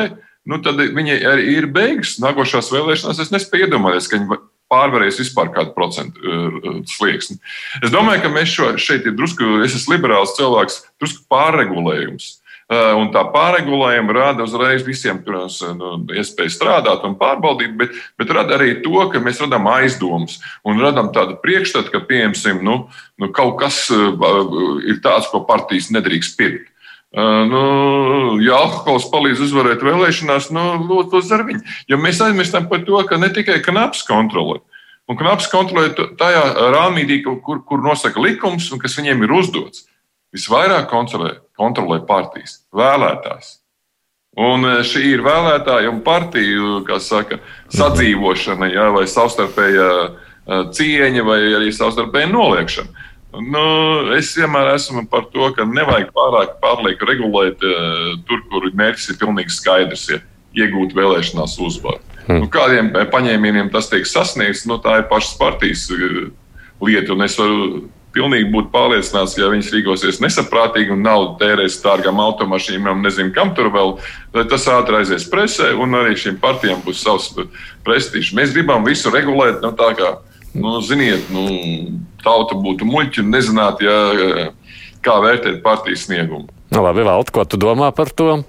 nu, tad viņi arī ir beigas. Nākošās vēlēšanās es nespēju iedomāties, ka viņi pārvarēs vispār kādu procentu uh, slieksni. Es domāju, ka mēs šo, šeit ir drusku, es esmu liberāls cilvēks, drusku pārregulējums. Eh, un tā pārregulējuma rada uzreiz visiem protams, nu, iespēju strādāt un pārbaudīt, bet, bet rada arī to, ka mēs radām aizdomas un radām tādu priekšstatu, ka, piemēram, nu, nu, kaut kas eh, ir tāds, ko partijas nedrīkst pirkt. Uh, nu, ja alkohols palīdz uzvarēt vēlēšanās, nu, lūdzu, to dara viņi. Jo mēs aizmirstam par to, ka ne tikai knaps kontrolē, un knaps kontrolē tajā rāmītī, kur, kur nosaka likums un kas viņiem ir uzdots visvairāk kontrolē, kontrolē partijas, vēlētājs. Un šī ir vēlētāja un partiju saka, sadzīvošana, ja, vai savstarpēja e, cieņa, vai arī savstarpēja noliekšana. Nu, es vienmēr esmu par to, ka nevajag pārāk pārlieku regulēt uh, tur, kur mērķis ir pilnīgi skaidrs, ja iegūt vēlēšanās uzvaru. Hmm. Nu, kādiem paņēmieniem tas tiek sasniegts, nu, tā ir pašas partijas lieta. Un es varu pilnīgi būt pārliecināts, ka ja viņas rīkosies nesaprātīgi un naudu tērēs dārgām automašīnām, nezinu, kam tur vēl, tas ātri aizies presē un arī šīm partijām būs savs prestižs. Mēs gribam visu regulēt, nu, tā kā, nu, ziniet, nu, tauta būtu muļķi un nezinātu, ja, kā vērtēt partijas sniegumu. Nu, labi, Valti, ko tu domā par to?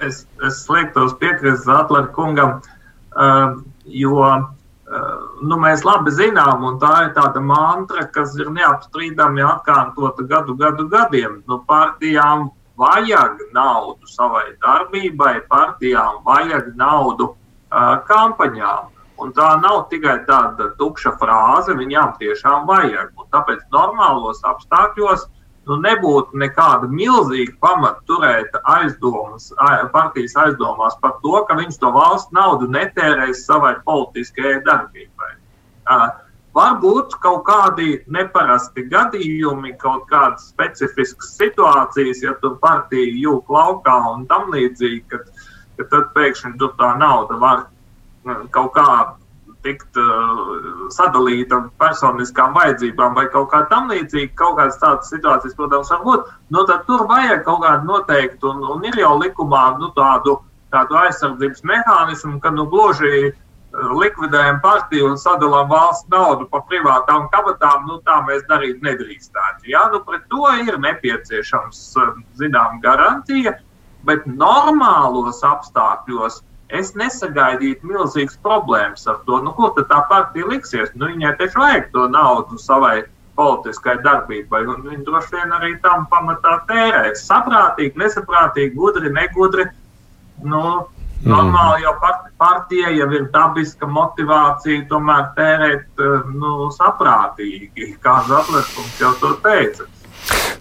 Es, es liektos piekrist Zatlera kungam, uh, jo nu, mēs labi zinām, un tā ir tāda mantra, kas ir neapstrīdami atkārtota gadu, gadu gadiem. Nu, partijām vajag naudu savai darbībai, partijām vajag naudu kampaņām. Un tā nav tikai tāda tukša frāze, viņām tiešām vajag. Un tāpēc normālos apstākļos nu, nebūtu nekāda milzīga pamata turēt aizdomas, partijas aizdomās par to, ka viņš to valsts naudu netērēs savai politiskajai darbībai. Varbūt kaut kādi neparasti gadījumi, kaut kādas specifiskas situācijas, ja tur partija jūg laukā un tam līdzīgi, kad, kad tad pēkšņi tur tā nauda var kaut kā tikt uh, sadalīta personiskām vajadzībām vai kaut kā tam līdzīga, kaut kādas tādas situācijas, protams, var būt, nu, tad tur vajag kaut kādu noteiktu, un, un ir jau likumā nu, tādu, tādu aizsardzības mehānismu, ka nu, gluži likvidējam partiju un sadalām valsts naudu pa privātām kabatām, nu, tā mēs darīt nedrīkstētu. Jā, nu, pret to ir nepieciešams, zinām, garantija, bet normālos apstākļos es nesagaidītu milzīgas problēmas ar to. Nu, ko tad tā partija liksies? Nu, viņai taču vajag to naudu savai politiskai darbībai, un viņi droši vien arī tam pamatā tērēs. Saprātīgi, nesaprātīgi, gudri, negudri. Nu. Normāli jau partija jau ir dabiska motivācija tomēr tērēt nu, saprātīgi, kā Zatlers jau to teica.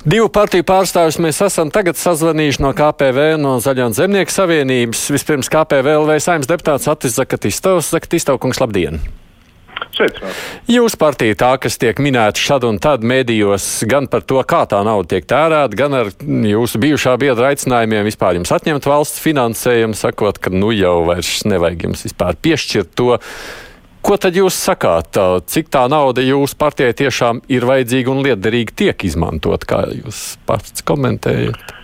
Divu partiju pārstāvjus mēs esam tagad sazvanījuši no KPV, no Zaļo un Zemnieku savienības. Vispirms KPVLV saimnes deputāts Atis Zakatistovs. Zakatistovkungs, labdien! Jūsu partija tā, kas tiek minēta šad un tad mēdījos gan par to, kā tā nauda tiek tērēta, gan ar jūsu bijušā biedra aicinājumiem vispār jums atņemt valsts finansējumu, sakot, ka nu jau vairs nevajag jums vispār piešķirt to. Ko tad jūs sakāt? Cik tā nauda jūsu partijai tiešām ir vajadzīga un liederīga tiek izmantot, kā jūs pats komentējat?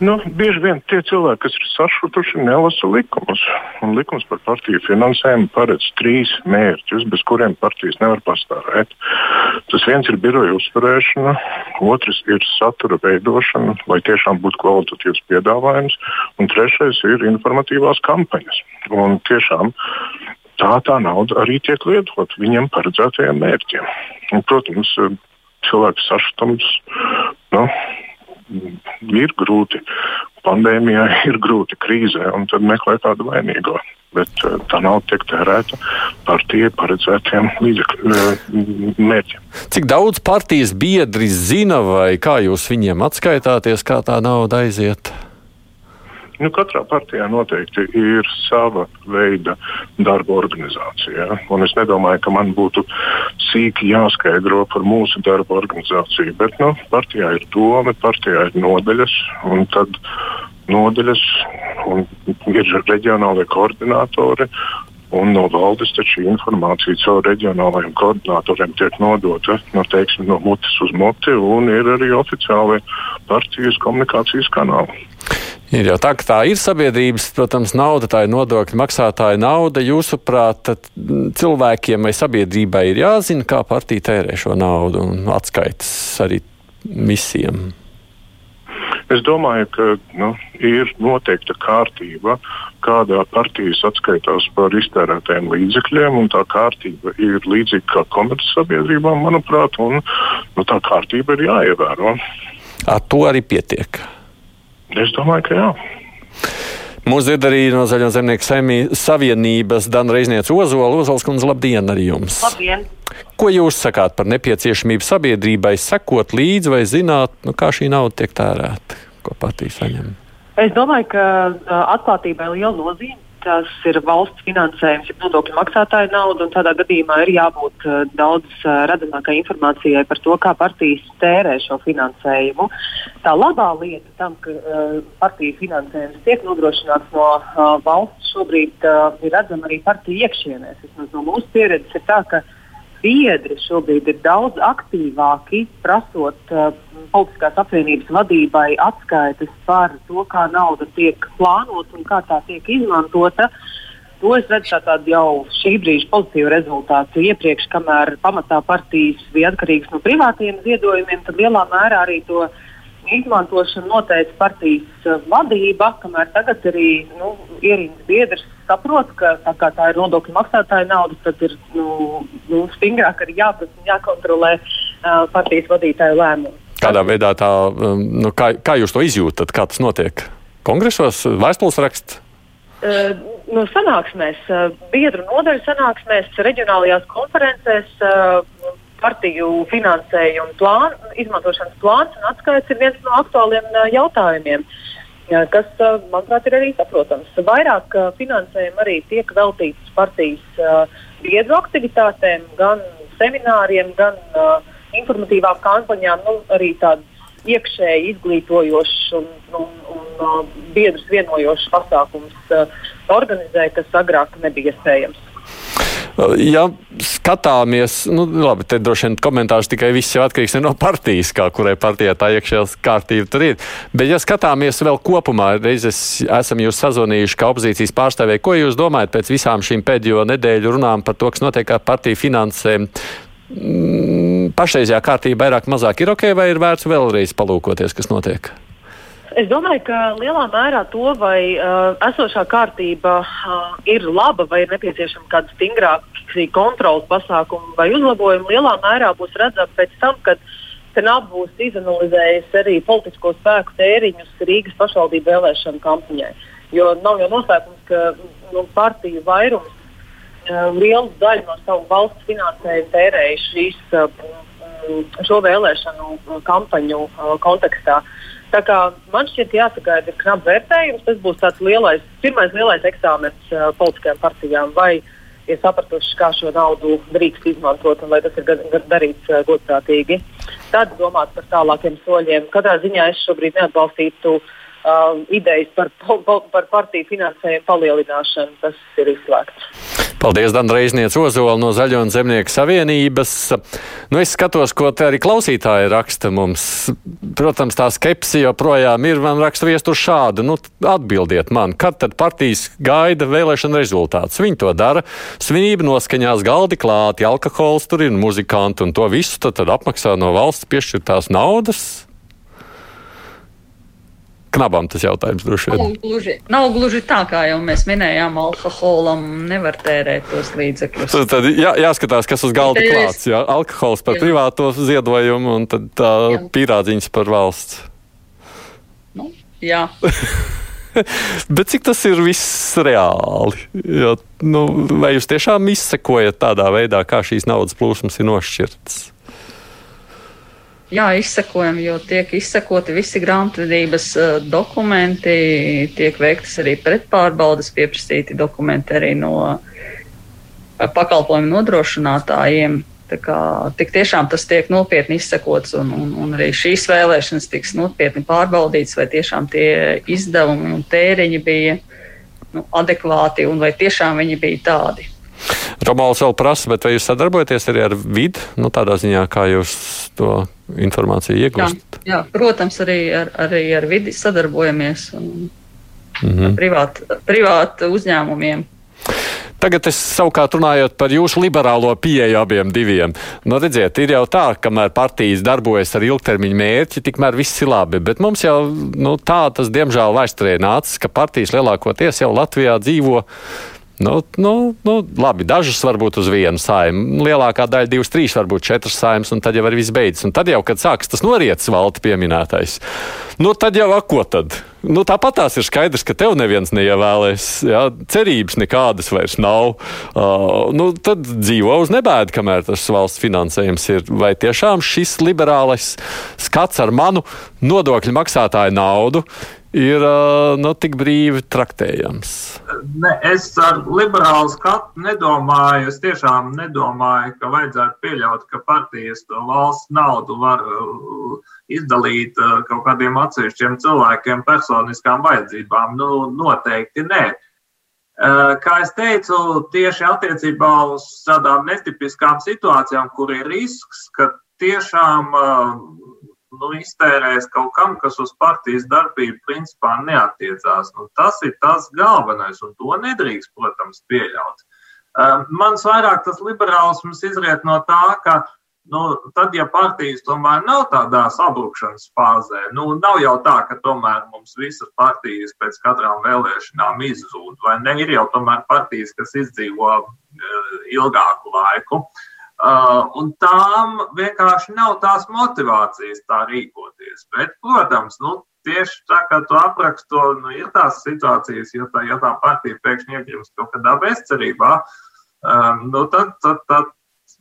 Nu, bieži vien tie cilvēki, kas ir sašutuši, nelasa likumus. Un likums par partiju finansējumu paredz trīs mērķus, bez kuriem partijas nevar pastāvēt. Tas viens ir biroja uzturēšana, otrs ir satura veidošana, lai tiešām būtu kvalitatīvs piedāvājums, un trešais ir informatīvās kampaņas. Un tiešām tā tā nauda arī tiek lietot viņam paredzētajiem mērķiem. Un, protams, cilvēks sašutums. Nu, ir grūti. Pandēmijā ir grūti krīzē, un tad meklē tādu vainīgo. Bet uh, tā nav tiek tērēta partijai paredzētiem uh, mērķiem. Cik daudz partijas biedri zina, vai kā jūs viņiem atskaitāties, kā tā nauda aiziet? Nu, katrā partijā noteikti ir sava veida darba organizācija. Ja? Un es nedomāju, ka man būtu sīki jāskaidro par mūsu darba organizāciju. Bet nu, partijā ir doma, partijā ir nodeļas, tad nodeļas ir reģionālie koordinatori. Un no valdes šī informācija caur reģionālajiem koordinatoriem tiek nodota no, teiksim, no mutes uz muti, un ir arī oficiāli partijas komunikācijas kanāli. Ir jau tā, ka tā ir sabiedrības, protams, nauda, tā ir nodokļu maksātāja nauda. Jūsuprāt, cilvēkiem vai sabiedrībai ir jāzina, kā partija tērē šo naudu un atskaitas arī visiem. Es domāju, ka nu, ir noteikta kārtība, kādā partijas atskaitās par iztērētajiem līdzekļiem, un tā kārtība ir līdzīga kā komercsabiedrībām, manuprāt, un nu, tā kārtība ir jāievēro. Ar to arī pietiek. Es domāju, ka jā. Mūsu dzird arī no Zaļo zemnieku savienības Dana Reizniece Ozola. Ozols kundze, labdien arī jums! Labdien! Ko jūs sakāt par nepieciešamību sabiedrībai sekot līdzi vai zināt, nu, kā šī nauda tiek tērēta, ko patīs saņem? Es domāju, ka atklātībai liela nozīme tas ir valsts finansējums, ir nodokļu maksātāju nauda, tādā gadījumā ir jābūt uh, daudz uh, redzamākai informācijai par to, kā partijas tērē šo finansējumu. Tā labā lieta tam, ka uh, partiju finansējums tiek nodrošināts no uh, valsts, šobrīd uh, ir redzama arī partiju iekšienēs. No mūsu pieredzes ir tā, ka biedri šobrīd ir daudz aktīvāki, prasot uh, politiskās apvienības vadībai atskaites par to, kā nauda tiek plānota un kā tā tiek izmantota. To es redzu kā tādu jau šī brīža pozitīvu rezultātu. Iepriekš, kamēr pamatā partijas bija atkarīgas no privātiem ziedojumiem, tad lielā mērā arī to izmantošanu noteica partijas uh, vadība, kamēr tagad arī nu, ierīnas biedrs saprot, ka tā, tā ir nodokļu maksātāja nauda, tad ir nu, nu, stingrāk arī jāprasa un jākontrolē uh, partijas vadītāju lēmumu. Kādā veidā tā, um, nu, kā, kā jūs to izjūtat, kā tas notiek? Kongresos, vēstules raksts? Uh, no sanāksmēs, uh, biedru nodaļu sanāksmēs, reģionālajās konferencēs, uh, partiju finansējuma plānu, izmantošanas plāns un atskaits ir viens no aktuāliem uh, jautājumiem. Kas, uh, manuprāt, ir arī saprotams. Vairāk uh, finansējuma arī tiek veltīts partijas biedru aktivitātēm, gan semināriem, gan informatīvām kampaņām, nu, arī tādu iekšēji izglītojošs un, un, un uh, biedrus vienojošs pasākums uh, organizē, kas agrāk nebija iespējams. Ja skatāmies, nu, labi, te droši vien komentārs tikai viss jau atkarīgs no partijas, kā kurai partijā tā iekšējā kārtība tur ir. Bet, ja skatāmies vēl kopumā, reizes esam jūs sazvanījuši kā opozīcijas pārstāvēji, ko jūs domājat pēc visām šīm pēdējo nedēļu runām par to, kas notiek ar partiju finansēm? Mm, pašreizējā kārtība vairāk mazāk ir ok, vai ir vērts vēlreiz palūkoties, kas notiek? Es domāju, ka lielā mērā to, vai uh, esošā kārtība uh, ir laba vai ir nepieciešama kāda stingrāka kontrols pasākuma vai uzlabojuma, lielā mērā būs redzama pēc tam, kad Kanāda būs izanalizējusi arī politisko spēku tēriņus Rīgas pašvaldību vēlēšanu kampaņai. Jo nav jau noslēpums, ka nu, partiju vairums uh, lielu daļu no savu valsts finansējumu tērējuši šīs, uh, šo vēlēšanu kampaņu uh, kontekstā. Tā kā man šķiet, jāsagaida knaps vērtējums. Tas būs tāds lielais, pirmais lielais eksāmenis uh, politiskajām partijām. Vai ir sapratuši, kā šo naudu drīkst izmantot un vai tas ir darīts uh, godprātīgi. Tad domāt par tālākiem soļiem. Katrā ziņā es šobrīd neatbalstītu uh, idejas par, par partiju finansējumu palielināšanu. Tas ir izslēgts. Paldies, Dan Reizniec Ozola no Zaļo un Zemnieku savienības. Nu, es skatos, ko te arī klausītāji raksta mums. Protams, tā skepsi joprojām ir. Man raksta viestur šādu. Nu, atbildiet man, kad tad partijas gaida vēlēšana rezultātus? Viņi to dara. Svinība noskaņās, galdi klāti, alkohols tur ir, muzikanti un to visu tad, tad apmaksā no valsts piešķirtās naudas. Knabam tas jautājums droši vien. Nav gluži, nav gluži tā, kā jau mēs minējām, alkoholam nevar tērēt tos līdzekļus. Tad, tad jā, jāskatās, kas uz galda Tērēs. klāts. Jā, alkohols par jā. privāto ziedojumu un tad tā pīrādziņas par valsts. Nu, jā. Bet cik tas ir viss reāli? Jo, nu, vai jūs tiešām izsekojat tādā veidā, kā šīs naudas plūsmas ir nošķirtas? Jā, izsekojam, jo tiek izsekoti visi grāmatvedības uh, dokumenti, tiek veiktas arī pretpārbaudas, pieprasīti dokumenti arī no uh, pakalpojumu nodrošinātājiem. Kā, tik tiešām tas tiek nopietni izsekots, un, un, un arī šīs vēlēšanas tiks nopietni pārbaudītas, vai tiešām tie izdevumi un tēriņi bija nu, adekvāti, un vai tiešām viņi bija tādi. Romanis vēl prasa, bet vai jūs sadarbojaties arī ar vidi, nu, tādā ziņā, kā jūs to informāciju iegūstat? Jā, jā, protams, arī ar, arī ar vidi sadarbojamies un mm -hmm. privātu privāt uzņēmumiem. Tagad es savukārt runājot par jūsu liberālo pieeju abiem diviem. Nu, redziet, ir jau tā, kamēr partijas darbojas ar ilgtermiņa mērķi, tikmēr viss ir labi. Bet mums jau nu, tā tas, diemžēl, vēsturē nācis, ka partijas lielākoties jau Latvijā dzīvo Nu, nu, nu, labi, dažas varbūt uz vienu saimu. Lielākā daļa, divas, trīs, varbūt četras saimas, un tad jau arī viss beidzas. Un tad jau, kad sākas tas norietis valti pieminētais, nu, tad jau ko tad? Nu, Tāpat tās ir skaidrs, ka tev neviens neievēlēs. Jā, cerības nekādas vairs nav. Uh, nu, tad dzīvo uz nebēdu, kamēr tas valsts finansējums ir. Vai tiešām šis liberālais skats ar manu nodokļu maksātāju naudu ir nu, tik brīvi traktējams? Ne, es ar liberālu skatu nedomāju. Es tiešām nedomāju, ka vajadzētu pieļaut, ka partijas to valsts naudu var izdalīt kaut kādiem atsevišķiem cilvēkiem personiskām vajadzībām. Nu, noteikti nē. Kā jau teicu, tieši attiecībā uz tādām netipiskām situācijām, kur ir risks, ka tiešām nu, iztērēs kaut kam, kas uz partijas darbību principā neatiecās. Nu, tas ir tas galvenais, un to nedrīkst, protams, pieļaut. Uh, mans vairāk tas liberālisms izriet no tā, ka nu, tad, ja partijas tomēr nav tādā sabrukšanas fāzē, nu, nav jau tā, ka tomēr mums visas partijas pēc katrām vēlēšanām izzūd, vai ne? Ir jau tomēr partijas, kas izdzīvo uh, ilgāku laiku. Uh, Uh, un tām vienkārši nav tās motivācijas tā rīkoties. Bet, protams, nu, tieši tā kā tu apraksti to, nu, ir tās situācijas, ja tā, ja tā partija pēkšņi iegrimst kaut kādā bezcerībā, um, nu, tad, tad, tad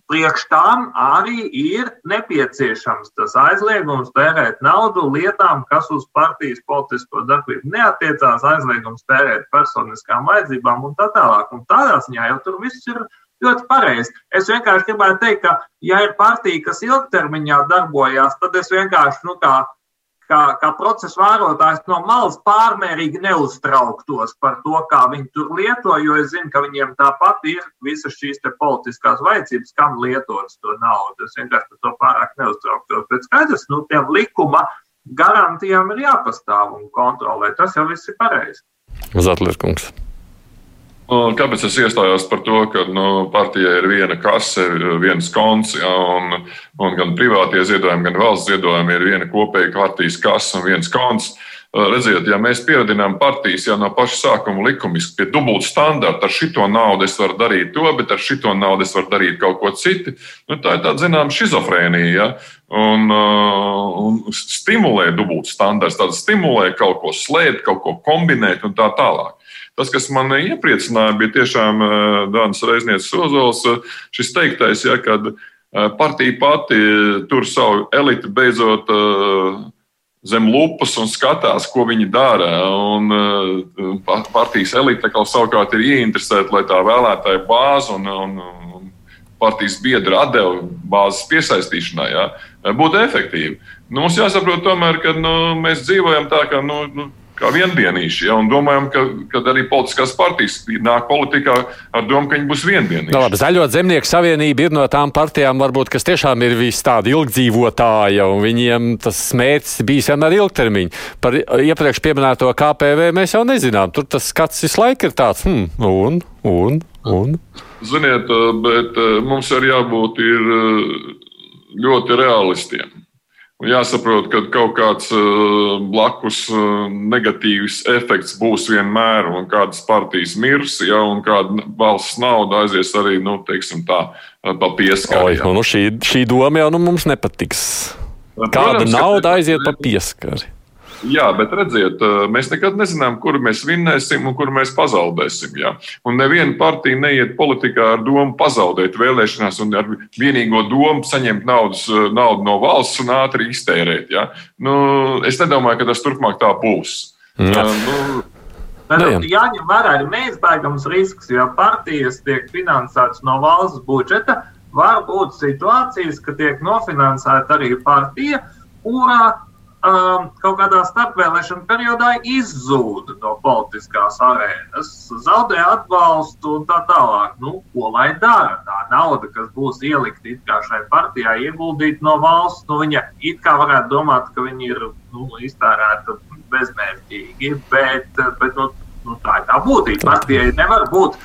priekš tām arī ir nepieciešams tas aizliegums tērēt naudu lietām, kas uz partijas politisko darbību neatiecās, aizliegums tērēt personiskām vajadzībām un tā tālāk. Un tādā ziņā jau tur viss ir ļoti pareizi. Es vienkārši gribētu teikt, ka, ja ir partija, kas ilgtermiņā darbojās, tad es vienkārši, nu, kā, kā, kā procesa vērotājs no malas pārmērīgi neuztrauktos par to, kā viņi tur lieto, jo es zinu, ka viņiem tāpat ir visas šīs politiskās vajadzības, kam lietot to naudu. Es vienkārši par to pārāk neuztrauktos. Bet skaidrs, nu, tiem likuma garantijām ir jāpastāv un kontrolē. Tas jau viss ir pareizi. Zatlērkungs. Kāpēc es iestājos par to, ka nu, partijai ir viena kase, viens konts, ja, un, un gan privātie ziedojumi, gan valsts ziedojumi ir viena kopēja partijas kase un viens konts? Redziet, ja mēs pieradinām partijas jau no paša sākuma likumiski pie dubulta standarta, ar šito naudu es varu darīt to, bet ar šito naudu es varu darīt kaut ko citu, nu, tā ir tāda zināmā schizofrēnija. Ja? Un, un stimulē dubulta standarts, tad stimulē kaut ko slēpt, kaut ko kombinēt un tā tālāk. Tas, kas man iepriecināja, bija tiešām eh, Dānas Reiznieces Ozols eh, šis teiktais, ja, kad eh, partija pati tur savu elitu beidzot zem lupas un skatās, ko viņi dara. Un partijas elite savukārt ir ieinteresēta, lai tā vēlētāja bāze un, un, un partijas biedra atdeva bāzes piesaistīšanai ja, būtu efektīva. Nu, mums jāsaprot, tomēr, ka nu, mēs dzīvojam tā, ka nu, nu, kā viendienīši. Ja, un domājam, ka, ka arī politiskās partijas nāk politikā ar domu, ka viņi būs viendienīši. No, nu labi, Zaļo zemnieku savienība ir no tām partijām, varbūt, kas tiešām ir vis tāda ilgdzīvotāja, un viņiem tas mērķis bijis vienmēr ilgtermiņa. Par iepriekš pieminēto KPV mēs jau nezinām. Tur tas skats visu laiku ir tāds, hmm, un, un, un. Ziniet, bet eh, mums ir jābūt ir eh, ļoti realistiem. Jāsaprot, ka kaut kāds uh, blakus uh, negatīvs efekts būs vienmēr, un kādas partijas mirs, ja, un kāda valsts nauda aizies arī nu, tā, pa pieskari. Nu, šī, šī doma jau nu, mums nepatiks. Kāda Protams, nauda aiziet pa pieskari? Jā, bet redziet, mēs nekad nezinām, kur mēs vinnēsim un kur mēs pazaudēsim. Jā. Un neviena partija neiet politikā ar domu pazaudēt vēlēšanās un ar vienīgo domu saņemt naudas, naudu no valsts un ātri iztērēt. Jā. Nu, es nedomāju, ka tas turpmāk tā būs. Jā. Nu, Bet jāņem vērā arī neizbēgams risks, jo partijas tiek finansētas no valsts budžeta. Var būt situācijas, ka tiek nofinansēta arī partija, kurā um, kaut kādā starpvēlēšana periodā izzūd no politiskās arēnas, zaudē atbalstu un tā tālāk. Nu, ko lai dara? Tā nauda, kas būs ielikta šai partijai, ieguldīta no valsts, nu, viņa it kā varētu domāt, ka viņi ir nu, iztērēta bezmērķīgi, bet, bet nu, nu, tā ir tā būtība. Partijai nevar būt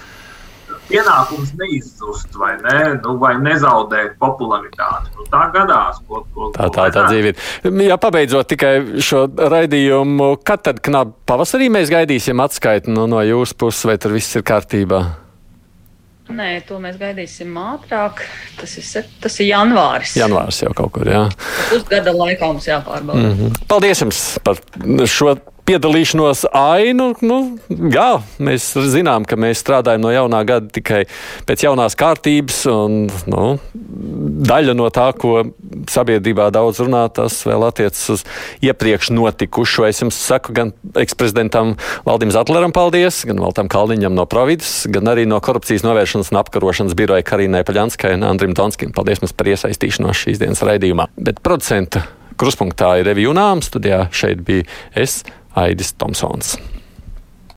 pienākums neizzust vai, ne, nu, vai nezaudēt popularitāti. Nu, tā gadās. Ko, ko, tā tā, tā dzīve ir. Jā, pabeidzot tikai šo raidījumu, kad tad knap pavasarī mēs gaidīsim atskaiti no, no jūsu puses, vai tur viss ir kārtībā? Nē, to mēs gaidīsim ātrāk. Tas ir, tas ir janvāris. Janvāris jau kaut kur, jā. Pusgada laikā mums jāpārbauda. Mm -hmm. Paldies jums par šo piedalīšanos ainu. Nu, jā, mēs zinām, ka mēs strādājam no jaunā gada tikai pēc jaunās kārtības. Un, nu, daļa no tā, ko sabiedrībā daudz runā, tas vēl attiecas uz iepriekš notikušo. Es jums saku gan eksprezidentam Valdim Zatleram paldies, gan Valtam Kalniņam no Providas, gan arī no korupcijas novēršanas un apkarošanas biroja Karīnai Paļanskai un Andrim Donskim. Paldies jums par iesaistīšanos šīs dienas raidījumā. Bet producenta kruspunktā ir Revijunām studijā šeit bija es. Aidis Tomsons.